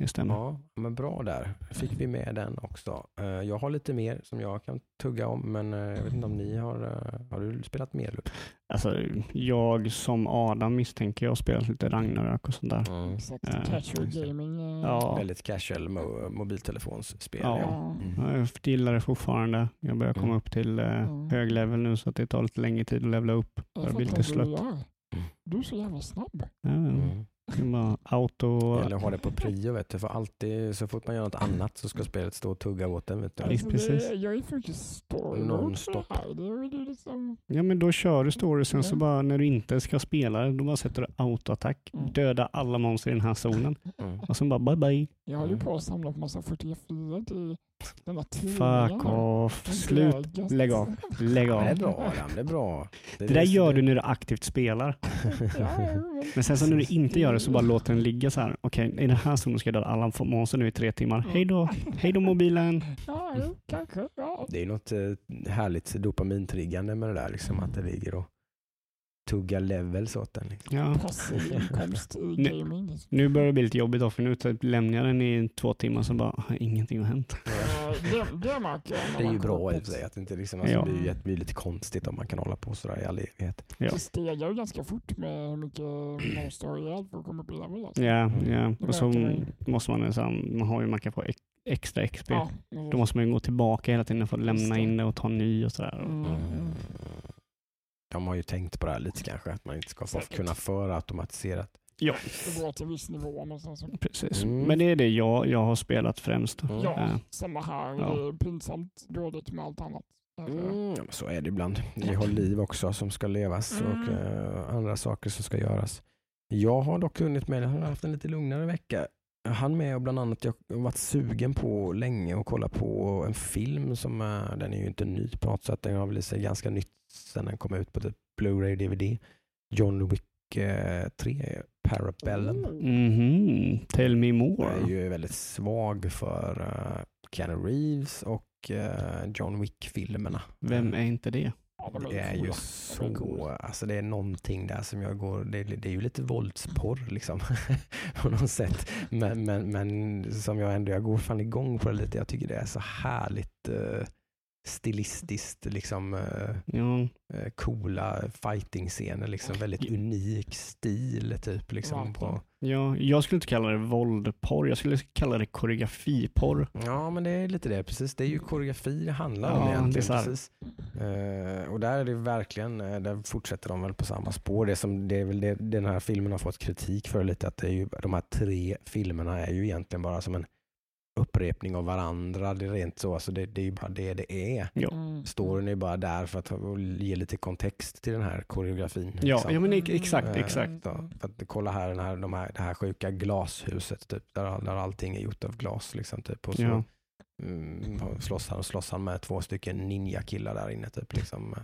Det stämmer. Ja, men bra där. Fick vi med den också. Eh, Jag har lite mer som jag kan tugga om, men eh, jag vet inte om ni har, eh, har du spelat mer? Alltså, jag som Adam misstänker jag har spelat lite Ragnarök och sånt där. Exakt. Ja. Casual gaming. Ja. Väldigt casual mo- mobiltelefonsspel. Ja. Ja. Mm. Jag gillar det fortfarande. Jag börjar komma Mm. upp till Mm. hög level nu så att det tar lite längre tid att levla upp. Jag blir lite slött. Du är så jävla snabb. Ja, Mm. Auto... Eller ha det på prio vet du. För alltid så fort man gör något annat så ska spelet stå och tugga åt en. Vet du. Alltså, precis. det, jag är faktiskt story Non-stop. Liksom... Ja men då kör du story, sen så Mm. bara när du inte ska spela, då bara sätter du autoattack, Mm. döda alla monster i den här zonen Mm. och sen bara bye bye. Jag håller ju Mm. på att samla på massa fotografier till den här Fuck off, slut, lägg av, lägg Ja, det är av. bra Adam, det är bra. Det där gör du när du aktivt spelar. [laughs] [laughs] Men sen så när du inte gör det så bara låter den ligga så här. Okej, i den här zonen ska jag döda alla monster nu i tre timmar. Hej då, hej då mobilen. Det är något eh, härligt dopamintriggande med det där, liksom, att det ligger och tuggar levels åt den. Liksom. Ja. Passiv inkomst i [laughs] Nu- gaming. Liksom. Nu börjar det bli lite jobbigt då, för nu typ lämnar jag den i två timmar så bara, har ingenting har hänt. Det, är ju bra i och för sig att det inte liksom, alltså, Ja. det, blir, ju- det blir lite konstigt om man kan hålla på sådär i all evighet. Ja. Det stegar ju ganska fort med hur mycket monster har ihjäl för att komma upp i level. Alltså. Ja, Mm. ja. Och så märker man ju. måste man, liksom, man har ju, man kan få ex- extra XP. Ja, Då måste man ju gå tillbaka hela tiden för att lämna det. in det och ta ny och sådär. Mm, mm. De har ju tänkt på det här lite kanske, att man inte ska få kunna föra automatiserat. Ja, Det går till viss nivå men sen så. precis. Mm. Men det är det jag, jag har spelat främst. Mm. Ja, Eh, samma här. Ja. Det är pinsamt dåligt med allt annat. Alltså, Mm, ja, men så är det ibland. Vi har liv också som ska levas och eh, andra saker som ska göras. Jag har dock hunnit med, jag har haft en lite lugnare vecka. Jag hann med och bland annat, jag har varit sugen på länge att kolla på en film som, eh, den är ju inte ny på något sätt, den har väl sig ganska nytt sen den kom ut på typ Blu-ray DVD. John Wick eh, 3, Parabellum. Mhm, Tell me Jag more. är ju väldigt svag för uh, Keanu Reeves och eh, John Wick-filmerna. Vem är inte det? Det är ju coola. så, alltså det är någonting där som jag går, det, det är ju lite våldsporr liksom [laughs] på något sätt. Men, men, men som jag ändå, jag går fan igång på det lite. Jag tycker det är så härligt eh, stilistiskt, liksom Ja, eh, coola fighting-scener, liksom väldigt unik stil typ. Liksom, på, ja, jag skulle inte kalla det våldporr, jag skulle kalla det koreografiporr. Ja, men det är lite det. Precis. Det är ju koreografi det handlar om Ja, det är egentligen. Precis. Eh, och där är det verkligen, där fortsätter de väl på samma spår. Det, som, det är väl det den här filmen har fått kritik för lite, att det är ju, de här tre filmerna är ju egentligen bara som en upprepning av varandra. Det är rent så, alltså det, det är ju bara det det är. Ja. Mm. Storyn är bara där för att ge lite kontext till den här koreografin. Ja, liksom. ja men ex- exakt, Eh, exakt. så, för att kolla här, den här, de här, det här sjuka glashuset typ, där, där allting är gjort av glas. Liksom, typ, och så, Ja. mm, slåss, han, slåss han med två stycken ninja-killar där inne. Typ, liksom.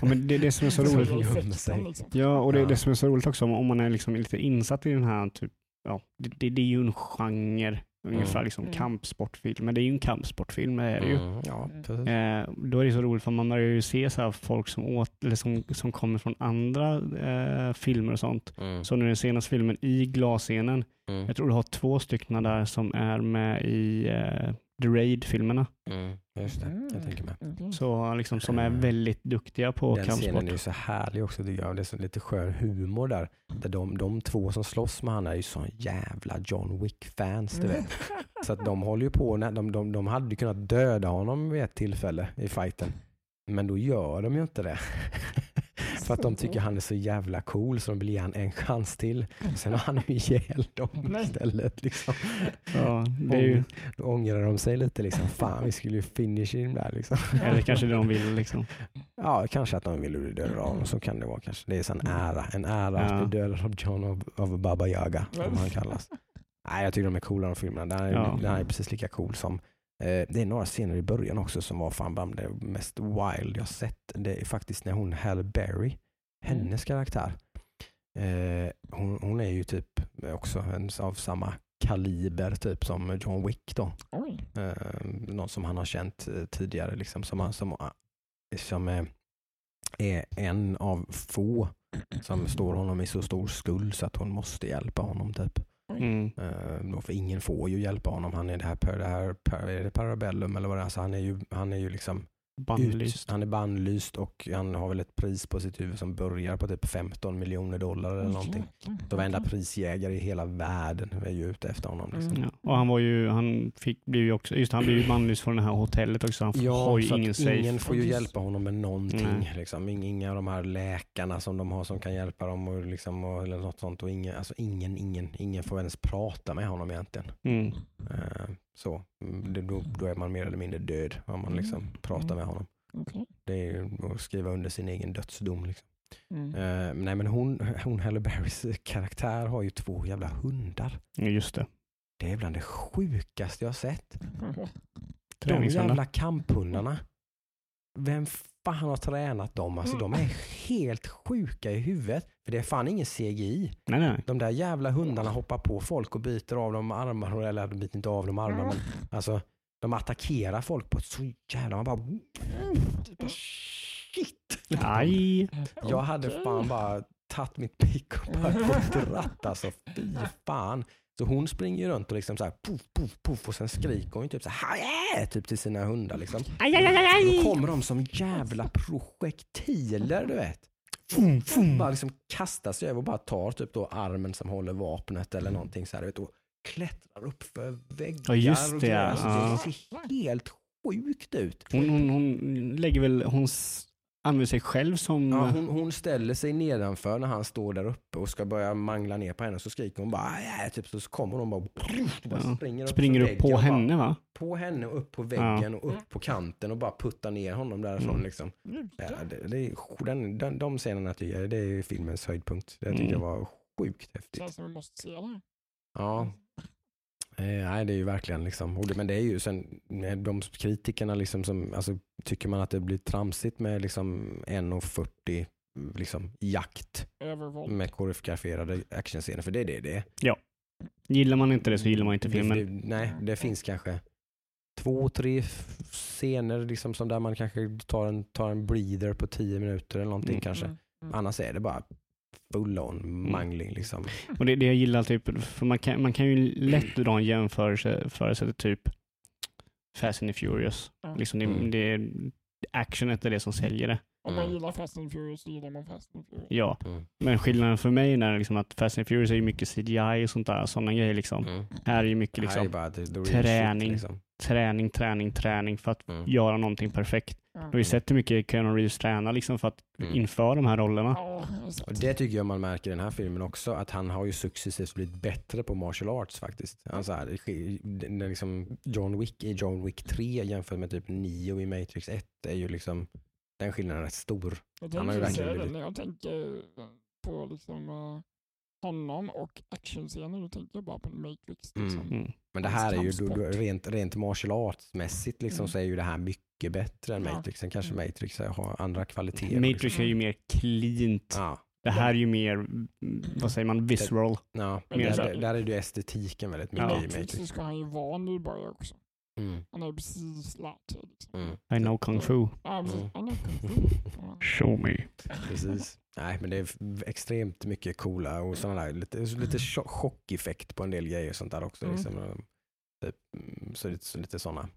Ja, men det är det som är så [laughs] roligt. liksom. Ja, och det är Ja. det som är så roligt också om, om man är liksom lite insatt i den här, typ, ja, det, det, det är ju en genre, ungefär Mm. liksom Mm. kampsportfilm, men det är ju en kampsportfilm, det är det ju. Mm, ja, precis. Eh, då är det så roligt för man börjar ju se så här folk som, åt, eller som, som kommer från andra eh, filmer och sånt. Mm, Så nu den senaste filmen i glasscenen, mm, jag tror du har två stycken där som är med i eh, The Raid-filmerna. mm, just det, jag tänker med. Mm. Så liksom som är väldigt duktiga på Den scenen kampsport. är ju så härlig också tycker jag. Det är så lite skön humor där. där de, de två som slåss med han är ju så jävla John Wick-fans vet. Så att de håller ju på, när- de, de, de hade ju kunnat döda honom vid ett tillfälle i fighten. Men då gör de ju inte det. För att de tycker han är så jävla cool så de vill ge han en chans till. Sen har han ju ihjäl dem [laughs] istället. Liksom. Ja, ju, Då ångrar de sig lite liksom. Fan vi skulle ju finish him där liksom. eller kanske det de vill liksom. Ja, kanske att de vill bli dödade av honom. Så kan det vara kanske. Det är en ära. En ära Ja. att bli dödad av John av, av Baba Yaga, som han kallas. [laughs] Nej, jag tycker de är coola de filmerna. Den är, Ja. den är precis lika cool som det är några scener i början också som var fan bland det mest wild jag sett. Det är faktiskt när hon Halle Berry, hennes karaktär. Eh, hon, hon är ju typ också en, av samma kaliber typ som John Wick då. Oj. Eh, någon som han har känt eh, tidigare, liksom, som, som, som är, är en av få som [clears throat] står honom i så stor skuld så att hon måste hjälpa honom. typ. Mm. mm. Ehm, uh, då för ingen får ju hjälpa honom. Han är det här, det här per- är det Parabellum eller vad det är. Så han är ju, han är ju liksom Bannlyst. Han är bannlyst och han har väl ett pris på sitt huvud som börjar på typ 15 miljoner dollar eller någonting. Så varenda prisjägare i hela världen är ju ute efter honom. Liksom. Mm. Ja. Och han var ju, han fick, blev ju också, just han blev ju bannlyst från det här hotellet också. Han Ja, har ju så ingen safe. ingen får ju hjälpa honom med någonting. Liksom. Ing- Inga av de här läkarna som de har som kan hjälpa dem och liksom, och, eller något sånt. Och ingen, alltså ingen, ingen, ingen får ens prata med honom egentligen. Mm. Eh, så. Mm, Då, då är man mer eller mindre död om man liksom Mm. pratar med honom. Okej. Det är ju att skriva under sin egen dödsdom. Liksom. Mm. Eh, nej men hon, [laughs] hon Halle Berrys karaktär har ju två jävla hundar. Ja, just det. Det är bland det sjukaste jag har sett. [laughs] De jävla kamphundarna. Vem fan har tränat dem? Alltså de är helt sjuka i huvudet. För det är fan ingen CGI. Nej, nej. De där jävla hundarna hoppar på folk och biter av dem armar. Eller de biter inte av dem armar. Men alltså de attackerar folk på ett så jävla... Man bara... Shit! Aj. Jag hade fan bara tagit mitt pick och bara gått och dratt alltså. Fy fan. Så hon springer ju runt och liksom så här puff, puff, puff och sen skriker hon typ så här typ till sina hundar liksom. Aj, aj, aj, aj. Då kommer de som jävla projektiler du vet. Fum, fum. Bara liksom kastar sig över och bara tar typ då armen som håller vapnet eller någonting så här, vet, och klättrar upp för väggar. Ja, just och det, grejer. ja. Alltså, Ja. Det ser helt sjukt ut. Hon, hon, hon lägger väl, hon använder sig själv som... Ja, hon, hon ställer sig nedanför när han står där uppe och ska börja mangla ner på henne så skriker hon bara "Aj!" typ så kommer hon bara, bara Ja. springer upp, springer upp på och bara- henne va? på henne och upp på väggen och upp på kanten och bara puttar ner honom därifrån. Mm. Liksom. Ja, det, det är, den, den, de scenerna tycker jag det är filmens höjdpunkt. Det tyckte jag Mm. var sjukt häftigt. Känns som vi måste se det. Ja. Eh, nej, det är ju verkligen liksom, det, men det är ju sen de kritikerna liksom som, alltså tycker man att det blir tramsigt med liksom 1.40 liksom jakt Övervåld. med koreograferade actionscener, för det är det det är. Gillar man inte det så gillar man inte Det, filmen. det, nej, det finns kanske två, tre scener liksom som där man kanske tar en, tar en breather på tio minuter eller någonting Mm. kanske. Mm. Mm. Annars är det bara full on mangling liksom. Och det, det jag gillar typ, för man kan, man kan ju lätt dra en jämförelse för till typ Fast and the Furious. Liksom det, Mm. det, actionet är det som säljer det. Om man Mm. gillar Fast and Furious så gillar man Fast and Furious. Ja, Mm. men skillnaden för mig är liksom att Fast and Furious är ju mycket CGI och sånt där, sådana grejer liksom. Mm. Här är ju mycket liksom träning. Shit, liksom. Träning, träning, träning för att mm. göra någonting perfekt. Ja. Du har sett hur mycket Keanu Reeves tränar liksom för att Mm. inför de här rollerna. Och det tycker jag man märker i den här filmen också, att han har ju successivt blivit bättre på martial arts faktiskt. Han så här, det sker- det- det liksom John Wick i John Wick 3 jämfört med typ 9 i Matrix 1 är ju liksom, den skillnaden är rätt stor. Jag Han har ju tänker verkligen blivit- jag tänker på liksom, eh, honom och actionscener, då tänker jag bara på Matrix. Liksom. Mm. Mm. Men det här är ju, då, då, rent, rent martial arts-mässigt liksom, Mm. så är ju det här mycket bättre än Ja. Matrix. Sen kanske Mm. Matrix har andra kvaliteter. Matrix liksom. är ju mer cleant. Ja, Det här är ju mer, mm, vad säger man, visceral. ja. Men Där, det- där, är ju estetiken väldigt mycket Ja. i Matrix Matrix. ska han ju vara nybörjare också. Mm. Han har ju precis lärt sig. Liksom. Mm. I know kung fu. Ja, precis. Mm. Kung fu. [laughs] Ja. Show me. Precis. Nej, men det är extremt mycket coola och sådana där, lite, lite cho- chockeffekt på en del grejer och sånt där också. Mm. Liksom. Typ, mm, så lite, så lite sådana,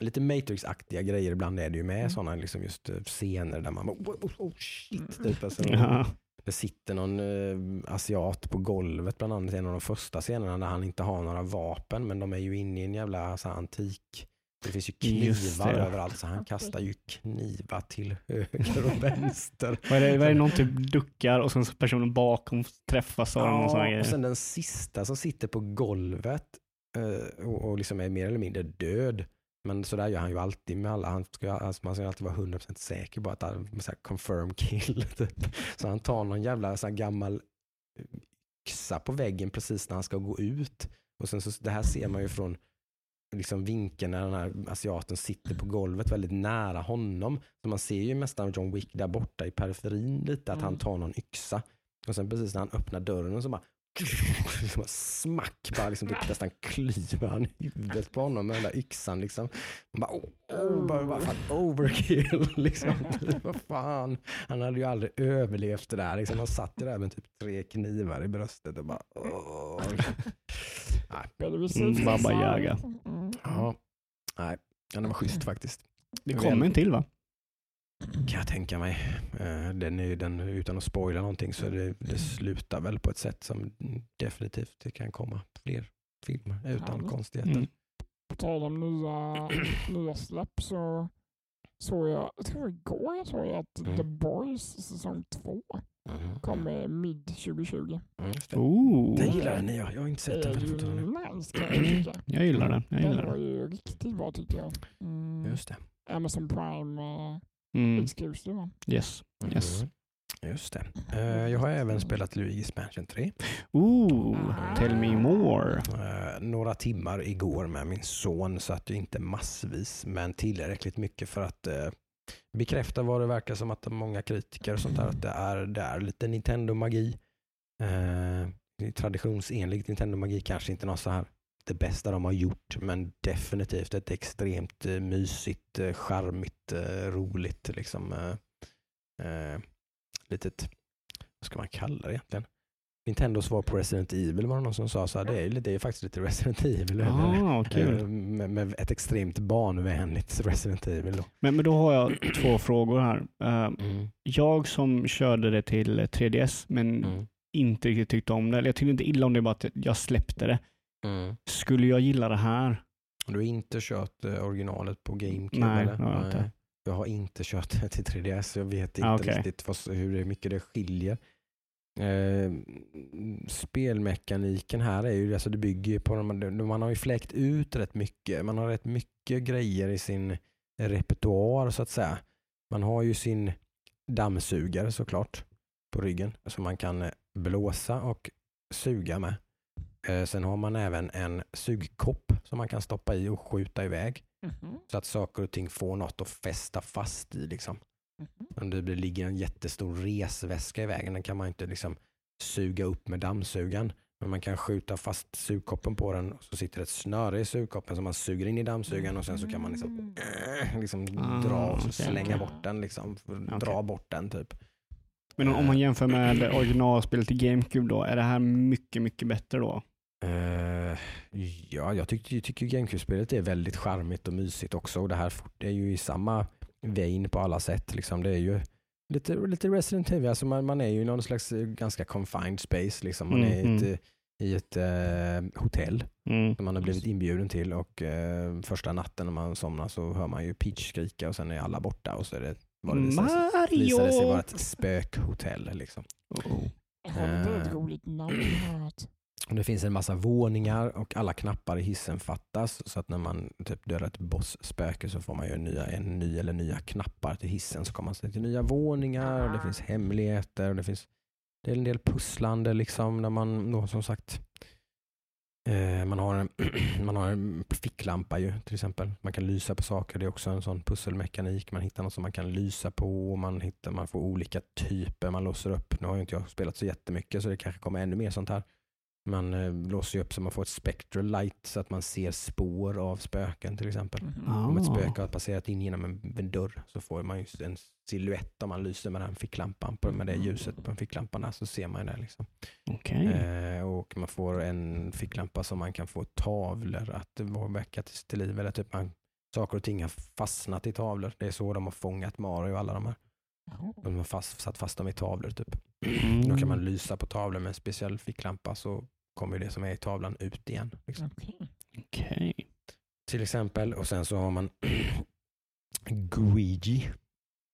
lite Matrix-aktiga grejer ibland är det ju med Mm. sådana liksom just eh, scener där man bara, oh, oh, oh shit, Mm. typ. Alltså, Ja. Det sitter någon eh, asiat på golvet bland annat i en av de första scenerna där han inte har några vapen men de är ju inne i en jävla så här, antik det finns ju knivar det. överallt så han kastar ju knivar till höger och vänster. Vad är det, vad är det någon typ duckar och sen så personen bakom träffas av Ja, och grej. sen den sista som sitter på golvet eh, och, och liksom är mer eller mindre död. Men så där gör han ju alltid med alla. Han ska, alltså man ska alltid vara 100% säker på att han här confirm kill. [laughs] Typ. Så han tar någon jävla så gammal yxa på väggen precis när han ska gå ut. Och sen så, det här ser man ju från liksom vinkeln när den här asiaten sitter på golvet väldigt nära honom. Så man ser ju nästan John Wick där borta i periferin lite att Mm. han tar någon yxa. Och sen precis när han öppnar dörren så bara smack, bara liksom typ nästan klyver han huvudet på honom med den där yxan liksom. Man bara, oh, oh, bara, bara fan, overkill [laughs] liksom. Vad fan. Han hade ju aldrig överlevt det där liksom. Han satt ju där med typ tre knivar i bröstet och bara. Better be Mm, Baba. Yaga. Ja, nej, det var schysst faktiskt. Det kommer en till va? Kan jag tänka mig. Eh, Den är, den, utan att spoila någonting så det, det slutar väl på ett sätt som definitivt det kan komma fler filmer utan Härligt. konstigheter. Mm. På tal om nya, [clears throat] nya släpp så såg jag, jag tror igår jag såg att Mm. The Boys säsong 2 Mhm. kommer mid 2020. Mm, det. Oh, Den gillar den jag. Jag har inte Det sett den. nice jag [clears throat] jag gillar den. Jag Den gillar var den. ju riktigt bra tycker jag. Mm. Just det. Amazon Prime uh, Mm. Yes. Yes. Mm. Just det. Eh, Jag har även spelat Luigi's Mansion 3. Ooh, tell me more. Eh, några timmar igår med min son så att det inte massvis men tillräckligt mycket för att eh, bekräfta vad det verkar som att många kritiker och sånt där att det är, det är lite Nintendo-magi. Eh, traditionsenlig Nintendo-magi kanske inte något så här det bästa de har gjort men definitivt ett extremt eh, mysigt, eh, charmigt, eh, roligt liksom eh, litet, vad ska man kalla det egentligen? Nintendos svar på Resident Evil var det någon som sa så här, det är, det är faktiskt lite Resident Evil. Ah. Eh, Med, med ett extremt barnvänligt Resident Evil. Då. Men, men då har jag [clears throat] två frågor här. Eh, Mm. jag som körde det till 3DS men Mm. inte riktigt tyckte om det. Eller jag tyckte inte illa om det, bara att jag släppte det. Mm. Skulle jag gilla det här? Du har inte kört eh, originalet på GameCube? Nej, eller? jag inte. Jag har inte kört det till 3DS. Jag vet inte Ah, okej. riktigt vad, hur mycket det skiljer. Eh, spelmekaniken här är ju, alltså det bygger ju på, man har ju fläkt ut rätt mycket. Man har rätt mycket grejer i sin repertoar så att säga. Man har ju sin dammsugare såklart på ryggen som man kan eh, blåsa och suga med. Eh, Sen har man även en sugkopp som man kan stoppa i och skjuta iväg Mhm, så att saker och ting får något att fästa fast i. Liksom. mhm. Om det blir- ligger en jättestor resväska i vägen, den kan man inte liksom suga upp med dammsugaren. Men man kan skjuta fast sugkoppen på den och så sitter ett snöre i sugkoppen som man suger in i dammsugaren och sen så kan man liksom, äh, liksom Ah, dra och slänga okej. bort den. Liksom, Okej. Dra bort den typ. Men om, om man jämför med originalspelet i GameCube då, är det här mycket, mycket bättre då? Eh, ja, jag tycker, jag tycker GameCube-spelet är väldigt charmigt och mysigt också. Och det här är ju i samma vein på alla sätt. Liksom. Det är ju lite, lite Resident Evil. Alltså man, man är ju i någon slags eh, ganska confined space. Liksom. Man Mm, är i ett, eh, i ett eh, hotell Mm. som man har blivit inbjuden till och eh, första natten när man somnar så hör man ju Peach skrika och sen är alla borta och så är det vad det visar det sig vara Mario! ett spökhotell. Liksom. Oh. Har det ett roligt namn jag. Och det finns en massa våningar och alla knappar i hissen fattas. Så att när man typ dödar ett bossspöke så får man ju nya, en ny eller nya knappar till hissen. Så kommer man till nya våningar och det finns hemligheter. Och det, finns, det är en del pusslande liksom. Där man då som sagt eh, man, har en, [clears throat] man har en ficklampa ju till exempel. Man kan lysa på saker. Det är också en sån pusselmekanik. Man hittar något som man kan lysa på. Och man, hittar, man får olika typer man låser upp. Nu har ju inte jag spelat så jättemycket så det kanske kommer ännu mer sånt här. Man eh, låser ju upp så man får ett spectral light så att man ser spår av spöken till exempel. Ah. Om ett spöke har passerat in genom en, en dörr så får man ju en silhuett om man lyser med den ficklampan, på, med det ljuset på ficklampan så ser man det. Liksom. Okej. Eh, och man får en ficklampa som man kan få tavlor att väcka till, till liv. Eller typ man, saker och ting har fastnat i tavlor. Det är så de har fångat Mario och alla de här. De har fast, satt fast dem i tavlor typ. Mm. Då kan man lysa på tavlan med en speciell ficklampa så kommer det som är i tavlan ut igen. Liksom. Okej. Till exempel. Och sen så har man [clears throat] Guigi.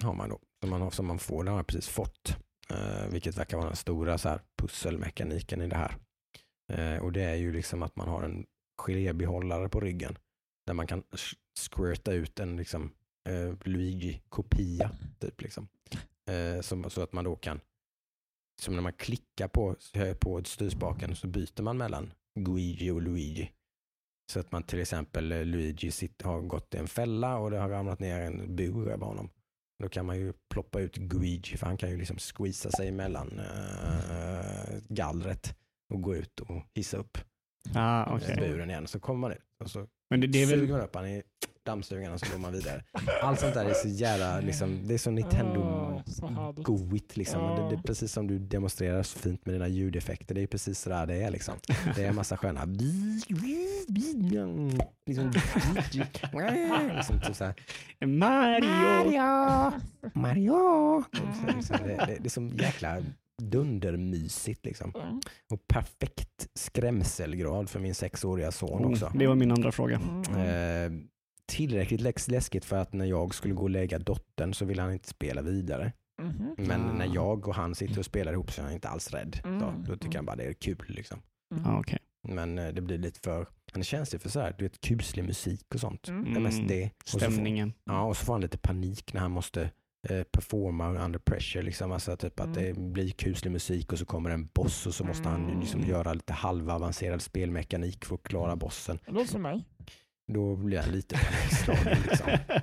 Har man då, som, man, har- som man får, den har precis fått. Eh, vilket verkar vara den stora så här, pusselmekaniken i det här. Eh, och det är ju liksom att man har en gelébehållare på ryggen. Där man kan sh- squirta ut en liksom, eh, Luigi-kopia. Typ, liksom. eh, som, så att man då kan som när man klickar på, på styrspaken så byter man mellan Guigi och Luigi. Så att man till exempel eh, Luigi sitter, har gått i en fälla och det har ramlat ner en bur över honom. Då kan man ju ploppa ut Guigi för han kan ju liksom squeeza sig emellan äh, gallret och gå ut och hissa upp Ah, okay. okej. buren igen. Så kommer man ut och så Men det, det är väl... Suger man upp han i dammsugaren och så går man vidare. Allt sånt där är så jävla, liksom, det är så Nintendo Ah, så härligt. goigt liksom. Ja. Det, det är precis som du demonstrerar så fint med dina ljudeffekter. Det är precis så där det är liksom. [laughs] Det är en massa sköna liksom, liksom typ så här, Mario! Mario! Liksom, det, det, det är som jäkla dundermysigt liksom. Ja. Och perfekt skrämselgrad för min sexåriga son också. Oh, det var min andra fråga. Mm. Eh, tillräckligt läskigt för att när jag skulle gå och lägga dottern så ville han inte spela vidare. Mhm. Men Ah. när jag och han sitter och spelar ihop så är han inte alls rädd. Mm. Då, då tycker han bara det är kul. Liksom. Mm. Ja, okej. Men eh, det blir lite för, han är känslig för så här, du vet, kuslig musik och sånt. Mm. Det är mest Mm. det. Och så får, Stämningen. ja, och så får han lite panik när han måste eh, performa under pressure. Liksom. Alltså typ att det blir kuslig musik och så kommer en boss och så måste han ju liksom Mm. göra lite halvavancerad spelmekanik för att klara bossen. Det låter som mig. Då blir han lite [laughs] panikslagen. Liksom. [laughs]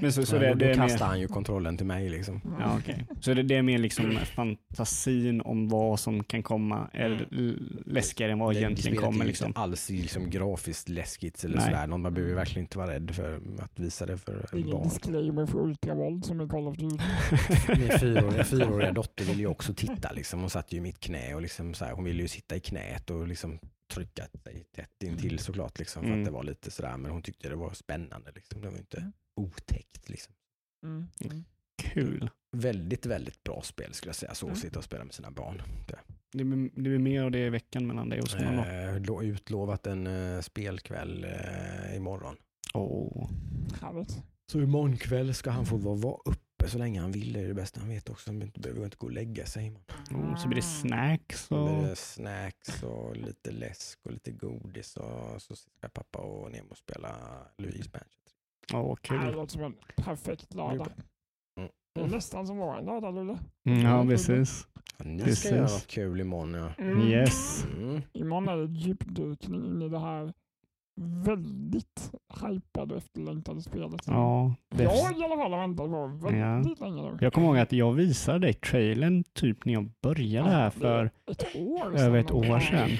Men så, så det, då, det då är mer... kastar han ju kontrollen till mig. Liksom. Ja, okej. Så det, det är mer liksom fantasin om vad som kan komma är l- läskigare än vad Det- egentligen är kommer. ju Liksom. inte alls liksom grafiskt läskigt eller Nej. sådär. Man behöver verkligen inte vara rädd för att visa det för Ingen barn. disclaimer för ultravåld som i Call of Duty. Min fyraåriga, fyraåriga dotter ville ju också titta. Liksom. Hon satt ju i mitt knä och liksom så här, hon ville ju sitta i knät och liksom trycka sig tätt intill såklart. Liksom, för Mm. att det var lite sådär, men hon tyckte det var spännande. Liksom. Det var inte Mm. Otäckt. Liksom. Mm. Mm. Kul. Väldigt, väldigt bra spel skulle jag säga. Så att Mm. sitta och spela med sina barn. Det. Det blir, det blir mer av det i veckan mellan dig och skolan. då. Eh, lo- utlovat en eh, spelkväll eh, imorgon. Åh. Härligt. Så imorgon kväll ska han få vara, vara uppe så länge han vill. Det är det bästa han vet också. Han inte- behöver inte gå och lägga sig imorgon. Oh, så blir det snacks Så och... blir det snacks och lite läsk och lite godis och så ska pappa och Nemo spela Louise Mansion. Åh, Det kul. låter som en perfekt lördag. Mm. Det är nästan som vår lördag Lulle. Mm, ja, precis. Ja, Ni Precis. ska göra något kul imorgon ja. Mm. Yes. Mm. Imorgon är det djupdykning in i det här väldigt hypade och efterlängtade spelet. Ja, det Jag i alla fall har väntat på väldigt länge nu. Jag kommer ihåg att jag visade dig trailern typ när jag började här för Ett år över ett sedan. år sedan.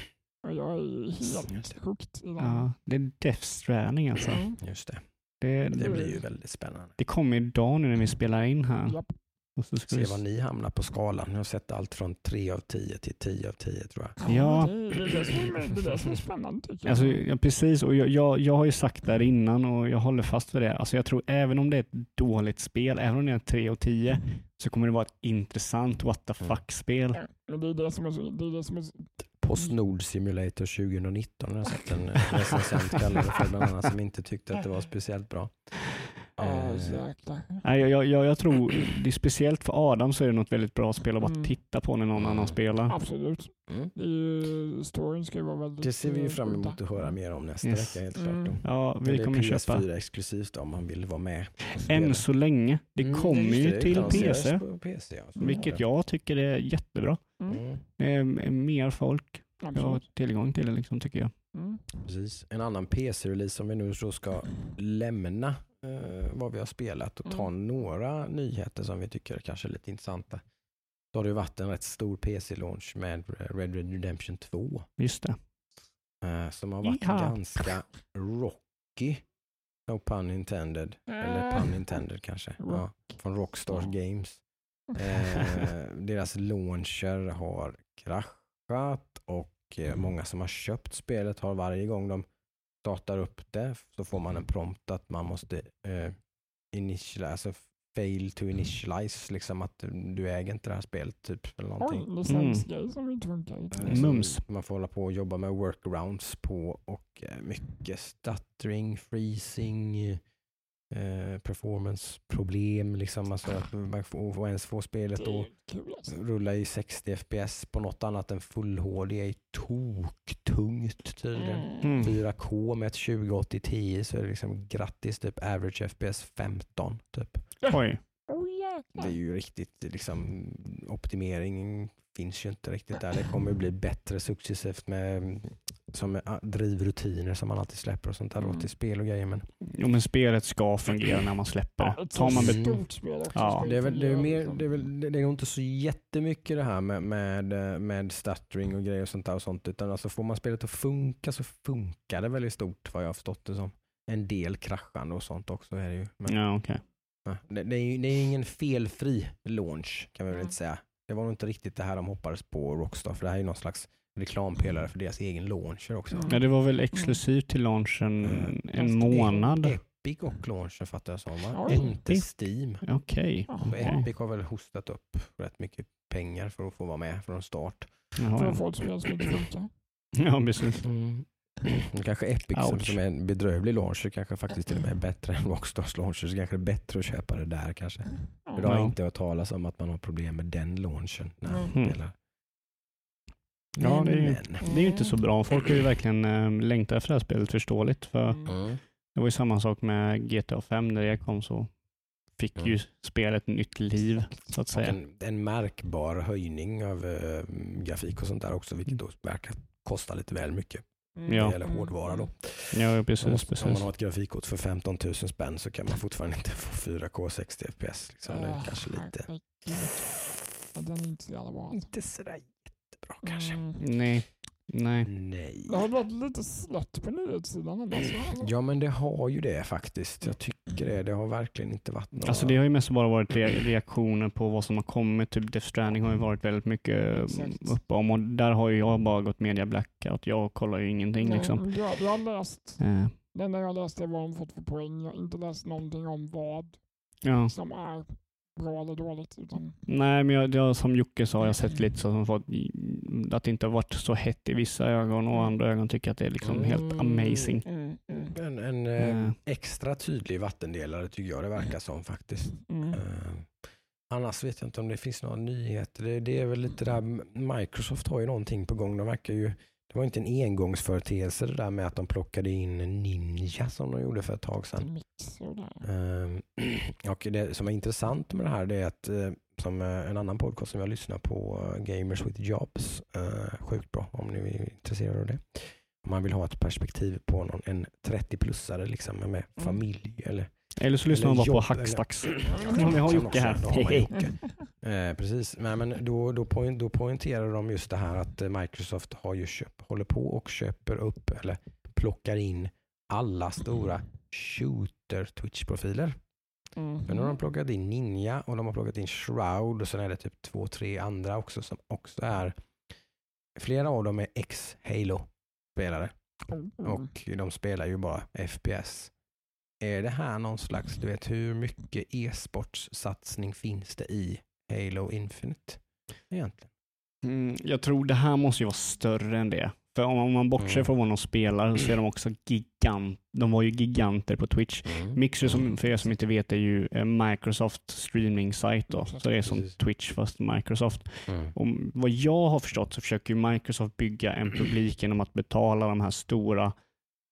Och jag är helt det. hooked i den. Ja, det är Death Stranding alltså. Mm. Just det. Det, Det blir ju väldigt spännande. det kommer idag nu när vi spelar in här. Japp. Och så ska Se vi... var ni hamnar på skalan. Jag har sett allt från 3 av 10 till 10 av 10 tror jag. Ja. Det, det, är det, som är, det är det som är spännande tycker jag. Alltså, ja, precis, och jag, jag, jag har ju sagt det här innan och jag håller fast vid det. Alltså, jag tror även om det är ett dåligt spel, även om det är 3 och 10, så kommer det vara ett intressant what the Mm. fuck-spel. Ja, det är det som är, så- det är, det som är så- Postnord Simulator 2019 har jag sett en eh, recensent kalla det för bland annat som inte tyckte att det var speciellt bra. Eh. Nej, jag, jag, jag, jag tror, det är speciellt för Adam så är det något väldigt bra spel att bara Mm. titta på när någon annan spelar. Absolut. mm. Det är ju, storyn ska ju vara väldigt... Det ser vi ju eh, fram emot att höra mer om nästa Yes. vecka helt Mm. klart. Då. Ja, vi det kommer är köpa. PS4 exklusivt om man vill vara med. Än så länge. Det Mm, kommer ju det, till PC, PC ja. Vilket det. jag tycker är jättebra. Mm. Mm, Det är mer folk jag har Absolut. tillgång till det liksom, tycker jag. Mm. precis. En annan PC-release som vi nu så ska lämna eh, vad vi har spelat och ta Mm. några nyheter som vi tycker är kanske lite intressanta. Då har det ju varit en rätt stor PC-launch med Red Dead Redemption 2 Just det. eh, som har varit Jaha. ganska rocky. No pun intended. Eller pun intended kanske. Ja, från Rockstars Ja. Games. Eh, deras launcher har kraschat och eh, många som har köpt spelet har varje gång de startar upp det så får man en prompt att man måste eh, initialize, alltså fail to initialize, liksom att du, äger inte det här spelet typ. Eller någonting. Oj, licensgrej som inte funkar. Eh, Mm. så Mums. Man får hålla på och jobba med workarounds på och eh, mycket stuttering, freezing, eh, performance-problem. Liksom, alltså att man får, får ens få spelet alltså. rulla i 60 FPS på något annat än full HD är toktungt tydligen. Mm. 4K med ett 2080 Ti så är det liksom grattis typ average FPS 15 typ. Oj. Oh, Det är ju riktigt liksom optimering finns ju inte riktigt där. Det kommer bli bättre successivt med som med, ah, drivrutiner som man alltid släpper och sånt där Mm. till spel och grejer. Men Jo, men spelet ska fungera när man släpper Ja, det. ett Tar man bet- stort spel. Ja. Det är, väl, det, är mer, liksom. det, är väl, det är nog inte så jättemycket det här med, med, eh, med stuttering och grejer och sånt där och sånt. Utan alltså får man spelet att funka så funkar det väldigt stort vad jag har förstått det som. En del kraschande och sånt också är det ju. Men, Ja, ja, det, det, är, ju- det är ingen felfri launch kan vi väl Mm. inte säga. Det var nog inte riktigt det här de hoppades på Rockstar för det här är ju någon slags reklampelare för deras egen launcher också. Mm. Ja, det var väl exklusivt till launchen Mm. en månad? Epic och launchen fattar jag som va? Inte Steam. Okej. Så okej. Epic har väl hostat upp rätt mycket pengar för att få vara med från start. Jaha, För ja. att få ett spel som inte funkar. Ja, precis. Det kanske Epic som, som är en bedrövlig launcher kanske faktiskt till och med är bättre än Rockstars launcher. Så kanske det är bättre att köpa det där kanske. För då har inte hört talas om att man har problem med den launchen när man Mm. spelar. Ja, det är ju- men. Det är ju inte så bra. Folk har ju verkligen äh, längtat efter det här spelet förståeligt. För Mm. Mm. det var ju samma sak med GTA 5 när det kom så fick Mm. ju spelet nytt liv så att säga. en, en märkbar höjning av eh, grafik och sånt där också, vilket då verkar kosta lite väl mycket. Mm. Ja. Det gäller hårdvara då. Ja, precis. måste, om man precis. har ett grafikkort för 15 000 spänn så kan man fortfarande inte få 4K 60 FPS. Liksom. Det är kanske lite, Den är inte så jävla bra. alltså. inte sådär jättebra kanske. Mm. Nej. Nej. Nej. Det har varit lite slött på nyhetssidan så- Ja men det har ju det faktiskt. Jag tycker det. Det har verkligen inte varit några... Alltså det har ju mest bara varit re- reaktioner på vad som har kommit. Typ Death Stranding har ju varit väldigt mycket Exakt. uppe om och där har ju jag bara gått media blackout. Jag kollar ju ingenting Nej, liksom. Jag, jag har läst, Eh, det enda jag läste vad de fått för poäng. Jag har inte läst någonting om vad ja. som är bra eller dåligt. Utan, Nej, men jag, jag, som Jocke sa, jag har sett lite så som fått, att det inte har varit så hett i vissa ögon och andra ögon tycker att det är liksom helt Mm. amazing. mm, mm, En, en Eh, extra tydlig vattendelare tycker jag det verkar som faktiskt. mm. Eh, annars vet jag inte om det finns några nyheter. Det, det är väl lite där, Microsoft har ju någonting på gång. De verkar ju, det var inte en engångsföreteelse det där med att de plockade in Ninja som de gjorde för ett tag sedan. Och. Ehm, [clears throat] och det som är intressant med det här det är att eh, som eh, en annan podcast som jag lyssnar på, eh, Gamers with Jobs, sjukt bra om ni är intresserade av det. Om man vill ha ett perspektiv på någon, en 30-plussare liksom med familj eller eller så lyssnar man bara på jobb, Hackstacks. eller- Ja, vi har Jocke här. Hej. [laughs] Eh, precis, Nej, men då, då, poäng, då poängterar de just det här att eh, Microsoft har ju köp, håller på och köper upp eller plockar in alla stora shooter Twitch-profiler. Mm. Men nu har de plockat in Ninja och de har plockat in Shroud och sen är det typ två, tre andra också som också är Flera av dem är ex-Halo-spelare Mm. och de spelar ju bara FPS. Är det här någon slags, du vet hur mycket e-sportssatsning finns det i Halo Infinite egentligen? Mm, jag tror det här måste ju vara större än det. För om, man bortser Mm. från vad de spelar så är de också gigant. De var ju giganter på Twitch. Mixer, som, för er som inte vet, är ju eh, Microsoft streaming site då. Så det är som. Twitch fast Microsoft. Mm. Och vad jag har förstått så försöker Microsoft bygga en publik genom att betala de här stora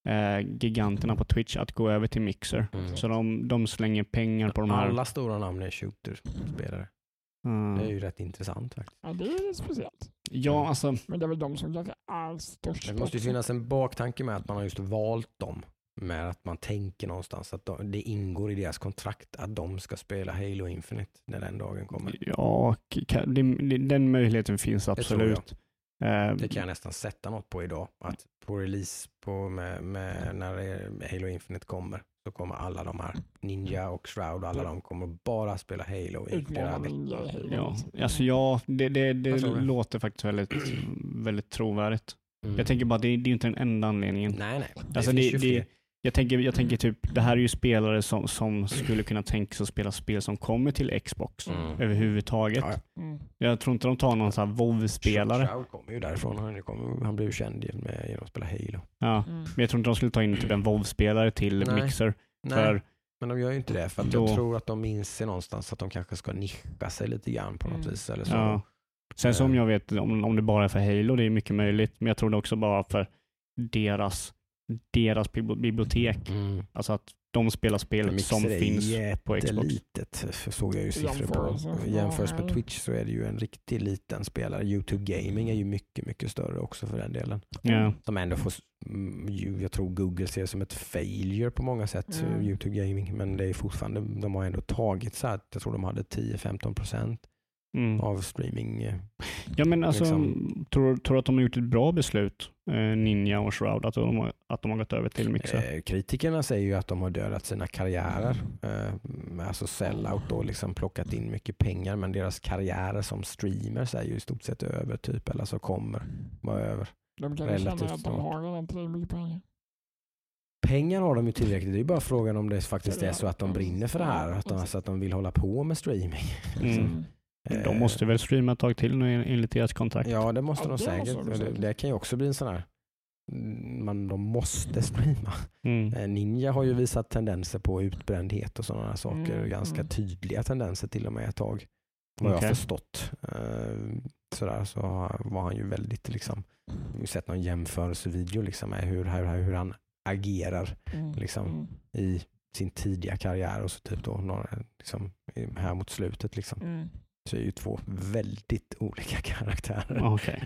eh, giganterna på Twitch att gå över till Mixer. Mm. Så de, de slänger pengar på de här. Alla stora namn är shooter-spelare. Mm. Det är ju rätt intressant faktiskt. Ja, det är speciellt. Ja, alltså. Men det är väl de som kanske är störst. Det måste ju finnas en baktanke med att man har just valt dem. Med att man tänker någonstans att de, det ingår i deras kontrakt att de ska spela Halo Infinite när den dagen kommer. Ja, det, det, den möjligheten finns jag. absolut. Eh, Det kan jag nästan sätta något på idag. Att på release på med, med, när Halo Infinite kommer så kommer alla de här Ninja och Shroud och alla de kommer bara spela Halo i flera veckor. Ja, alltså ja, det, det, det låter faktiskt väldigt, väldigt trovärdigt. Mm. Jag tänker bara, det, det är inte den enda anledningen. Nej, nej. Det Alltså finns det, ju det. Jag, tänker, jag tänker typ, det här är ju spelare som, som skulle kunna tänka sig att spela spel som kommer till Xbox Mm. överhuvudtaget. Ja, ja. Mm. Jag tror inte de tar någon sån här WoW-spelare. Shroud kommer ju därifrån. Han, han blev ju känd genom, genom att spela Halo. Ja. Mm. Men jag tror inte de skulle ta in typ en WoW-spelare till Nej. Mixer. Nej, För, men de gör ju inte det. För att Då- jag tror att de inser någonstans att de kanske ska nischa sig lite grann på något Mm. vis. Eller så. ja. Sen som Eh. jag vet, om, om det bara är för Halo, det är mycket möjligt. Men jag tror det också bara för deras, deras bibli- bibliotek. Mm. Alltså att de spelar spelet som finns på Xbox. för såg jag ju siffror på. Jämförs med. Twitch så är det ju en riktigt liten spelare. YouTube Gaming är ju mycket, mycket större också för den delen. Ja. Som ändå får, mm, jag tror Google ser det som ett failure på många sätt, Mm. YouTube Gaming. Men det är fortfarande, de har ändå tagit så här, jag tror de hade 10-15 procent Mm. av streaming. eh, Ja men alltså, liksom- tror, tror du att de har gjort ett bra beslut, eh, Ninja och Shroud, att de, har, att de har gått över till Mixer? Eh, kritikerna säger ju att de har dödat sina karriärer. Eh, alltså sellout och liksom plockat in mycket pengar men deras karriärer som streamers är ju i stort sett över typ eller så kommer vara över. De kan ju relativt känna att de har redan tillräckligt mycket pengar. Pengar har de ju tillräckligt. Det är ju bara frågan om det faktiskt är så att de brinner för det här. Att de, alltså att de vill hålla på med streaming. [laughs] liksom. Mm. Eh, De måste väl streama ett tag till nu enligt deras kontrakt? Ja, det måste Ja, de det säkert. måste de det, det kan ju också bli en sån här mm, man, de måste streama. Mm. Eh, Ninja har ju visat tendenser på utbrändhet och sådana saker. Mm, Ganska mm. tydliga tendenser till och med ett tag. Vad jag Okej. har förstått. Eh, sådär så var han ju väldigt liksom, jag sett någon jämförelsevideo liksom med hur, hur, hur han agerar Mm. Liksom. Mm. i sin tidiga karriär och så typ då några, liksom, här mot slutet liksom. Mm. Så är ju två väldigt olika [laughs] karaktärer. Okej.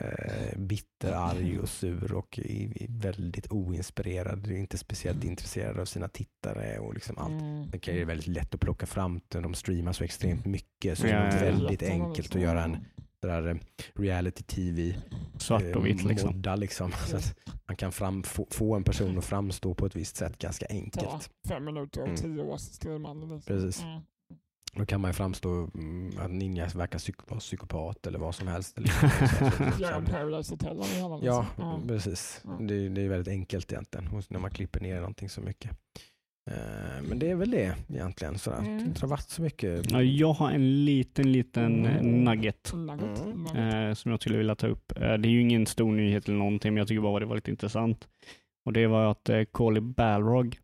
Eh, bitter, arg och sur och väldigt oinspirerad. Inte speciellt intresserad av sina tittare och liksom allt. Mm. Det kan ju väldigt lätt att plocka fram. De streamar så extremt mycket så Ja, det är ja, ja. väldigt enkelt att göra en sådär, eh, reality tv Svart och vitt eh, liksom. modda liksom. Så att man kan fram, få, få en person att framstå på ett visst sätt ganska enkelt. fem minuter Mm. tio års streamande. Liksom. Precis. Mm. Då kan man ju framstå mm, att Ninja verkar psyk- vara psykopat eller vad som helst. [laughs] Eller så- så- så- Göra så- en Paradise Hotel hela. Ja, precis. Ja. Det, det är väldigt enkelt egentligen när man klipper ner någonting så mycket. Eh, Men det är väl det egentligen. Sådär. Mm. Det har inte varit så mycket. Ja, jag har en liten, liten eh, Mm. nugget Nugget, Mm. eh, som jag skulle vilja ta upp. Eh, det är ju ingen stor nyhet eller någonting, men jag tycker bara det var lite intressant. Och det var att eh, Corey Balrog,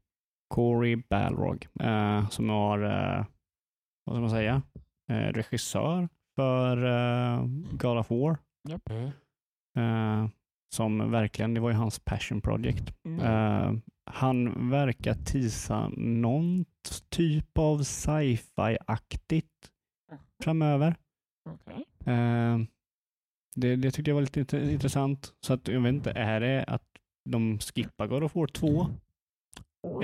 Corey Balrog, eh, som eh, vad ska man säga, eh, regissör för eh, God of War. Mm. Eh, som verkligen, det var ju hans passion project. Mm. Eh, han verkar tisa någon typ av sci-fi-aktigt framöver. Okej. Eh, det, det tyckte jag var lite int- intressant. Så att jag vet inte, är det att de skippar God of War 2?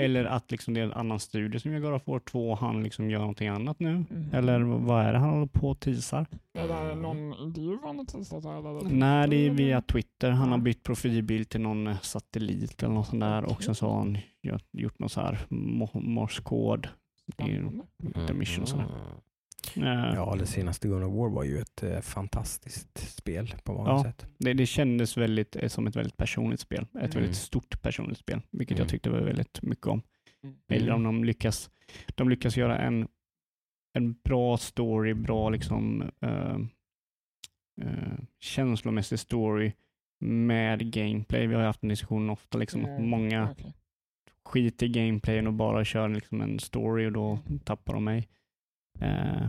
Eller att liksom det är en annan studio som gör God of War 2 och han liksom gör någonting annat nu? Mhm. Eller vad är det han håller på och teasar? Är det någon intervju han har? Eller? Nej, det är via Twitter. Han har bytt profilbild till någon eh, satellit eller något sånt där och sen så har han gjort, gjort någon så här mo- morskod. Spännande. lite mission och sådär. Mm. Ja, det senaste God of War var ju ett eh, fantastiskt spel på många Ja. sätt. Det, det kändes väldigt eh, som ett väldigt personligt spel. Ett Mm. väldigt stort personligt spel, vilket Mm. jag tyckte var väldigt mycket om. Mm. Eller om de lyckas, de lyckas göra en, en bra story, bra liksom eh, eh, känslomässig story med gameplay. Vi har haft en diskussion ofta liksom att Mm, många okej. skiter i gameplayen och bara kör liksom en story och då tappar de mig. Eh,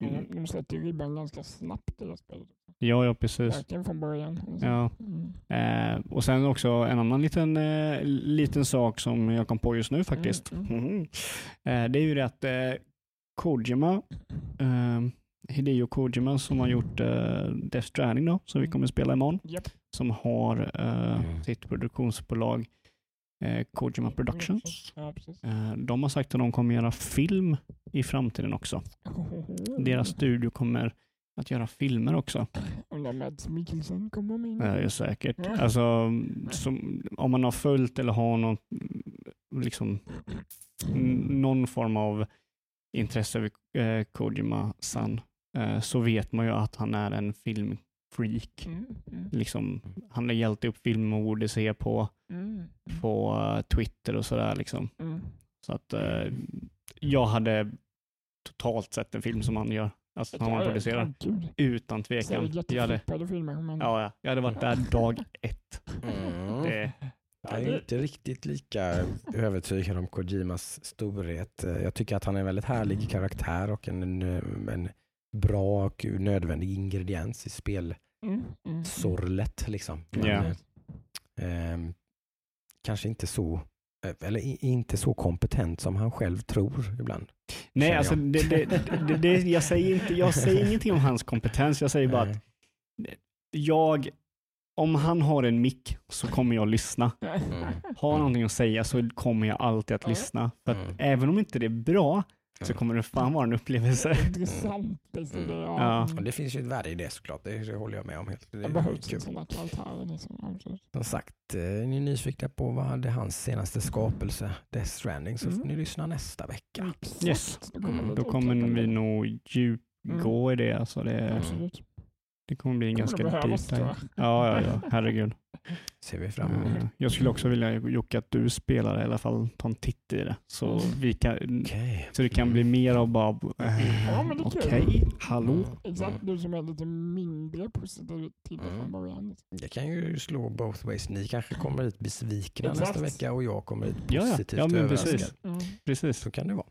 Men de- sätter ju ribban ganska snabbt i det spelet. ja, ja precis. Verkligen från början. Alltså. Ja. Mm. Eh, och sen också en annan liten, eh, liten sak som jag kom på just nu faktiskt. Mm, Mhm. Eh, det är ju det att eh, Kojima, eh, Hideo Kojima som har gjort eh, Death Stranding då, som vi kommer att spela imorgon, Japp. som har eh, Mm. sitt produktionsbolag eh, Kojima Productions. Ja, precis. Eh, de har sagt att de kommer göra film i framtiden också. Deras studio kommer att göra filmer också. Undrar om Mads Mikkelsen kommer med. Det är säkert. Ja. Alltså, som, om man har följt eller har någon, liksom, någon form av intresse över eh, Kojima-san eh, så vet man ju att han är en filmfreak. Mm, mm, Liksom, han lägger alltid upp filmer och borde se på, mm, på eh, Twitter och sådär. Liksom. mm. Så att eh, jag hade totalt sett en film som han gör, alltså som han producerar. Utan tvekan. Jag hade. Men... ja, ja, jag hade varit där dag ett. Mm. Det, Jag är inte riktigt lika övertygad om Kojimas storhet. Jag tycker att han är en väldigt härlig karaktär och en, en, en bra och nödvändig ingrediens i Mm, mm, spelsorlet. Liksom. Men, Ja. eh, kanske inte så Eh, Eller inte så kompetent som han själv tror ibland. Nej, alltså, jag. det, det, det, det, jag, säger inte, jag säger [laughs] ingenting om hans kompetens. Jag säger bara att jag, om han har en mick så kommer jag lyssna. Mm. Har han någonting att säga så kommer jag alltid att lyssna. För att Mm. även om inte det är bra så Mm. kommer det fan vara en upplevelse. Intressant. Det, Mm. det, Ja. Och det finns ju ett värde i det såklart, det, det håller jag med om. helt. Det Det är behövs kul. sådana karaktärer. Liksom. Som sagt, eh, är ni nyfikna på vad hade hans senaste skapelse, Death Stranding, så får Mm. ni lyssna nästa vecka. Exakt. Yes. Det kommer Mm, Då kommer vi nog djupgå i det. Alltså det, Absolut. Det kommer bli en Kommer ganska tror Ja, ja, ja. Herregud. [laughs] Ser vi fram emot. Jag skulle också vilja Jocke att du spelar i alla fall, ta en titt i det. Så, Mm. vi kan, Okej. så det kan bli mer av bara, Ja, men det är kul. okej, hallå? Mm. Exakt, du som är lite mindre positiv till det Mm. från början. Det kan ju slå both ways. Ni kanske kommer hit besvikna Exakt. nästa vecka och jag kommer hit Ja, ja. positivt Ja, men överraskad. precis. Mm. Precis. Så kan det vara.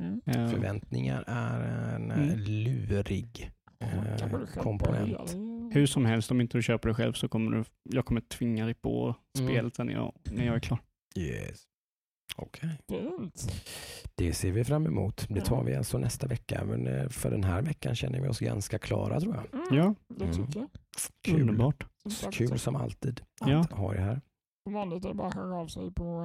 Mm. Förväntningar är en eh, Mm. lurig eh, komponent. börjar. Hur som helst, om inte du köper det själv så kommer du, jag kommer tvinga dig på Mm. spelet när jag, när jag är klar. Yes. Okej. Fint. Det ser vi fram emot. Det tar vi alltså nästa vecka. Men eh, för den här veckan känner vi oss ganska klara tror jag. Mm. Ja, Det Mm. tycker jag. Kul, underbart. Kul som alltid Ja. att ha er här. Som vanligt är det bara att höra av sig på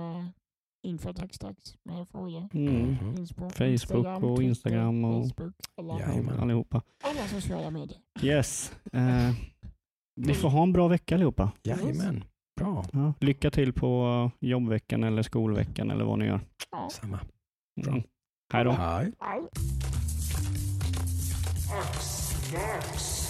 uh, infotextax med frågor. Mm. Mhm. Finns på Facebook Instagram, och Instagram och- Facebook, alla, Jajamän. Allihopa. alla sociala medier. Yes. Eh, ni får ha en bra vecka allihopa. Jajamän. Bra. Ja, lycka till på jobbveckan eller skolveckan eller vad ni gör. Ja. Samma. Mm. Hej då. Hej. X-Max.